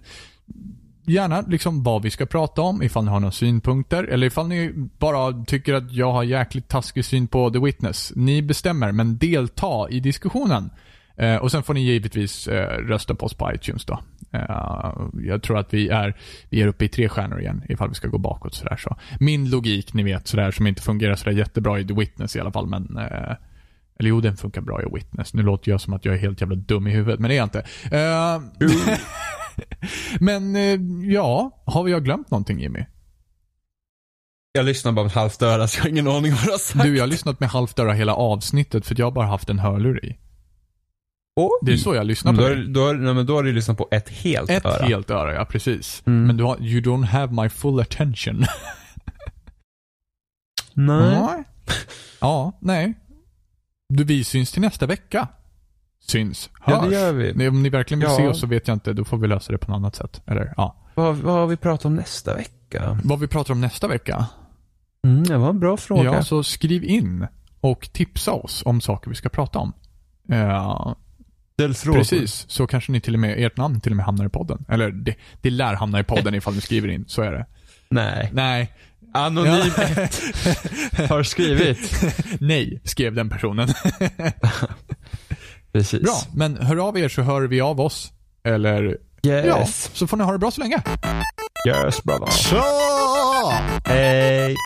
gärna liksom vad vi ska prata om, ifall ni har några synpunkter, eller ifall ni bara tycker att jag har jäkligt taskig syn på The Witness. Ni bestämmer, men delta i diskussionen. Eh, och sen får ni givetvis eh, rösta på oss på iTunes då. Eh, jag tror att vi är, vi är uppe i tre stjärnor igen, ifall vi ska gå bakåt sådär så. Min logik, ni vet, sådär som inte fungerar sådär jättebra i The Witness i alla fall, men eh, eller jo, den funkar bra i Witness. Nu låter jag som att jag är helt jävla dum i huvudet, men det är jag inte. Eh, men eh, ja, har jag glömt någonting Jimmy? Jag lyssnar bara med ett halvt öra så jag har ingen aning vad du har sagt. Du, jag har lyssnat med halvt öra hela avsnittet för jag har bara haft en hörlur i. Oj. Det är så jag lyssnar Men på då, det. har- då, nej, men då har du lyssnat på ett helt Ett öra. helt öra, ja precis. Mm. Men du har, you don't have my full attention. Nej. Ja, nej. Du, vi syns till nästa vecka. Syns. Hörs. Ja, det gör vi. Om ni verkligen vill Ja. se oss så vet jag inte. Då får vi lösa det på något annat sätt. Eller ja. Vad, vad har vi pratat om nästa vecka? Vad vi pratar om nästa vecka? Mm, det var en bra fråga. Ja, så skriv in och tipsa oss om saker vi ska prata om. Frågor. precis. Så kanske ni till och med, ert namn till och med hamnar i podden. Eller det, det lär hamna i podden ifall ni skriver in. Så är det. Nej. Nej. Anonym Ja. har skrivit. Nej, skrev den personen. Precis. Bra, men hör av er så hör vi av oss. Eller, ja, Yes. så får ni ha det bra så länge. Yes brother. Så! Hej.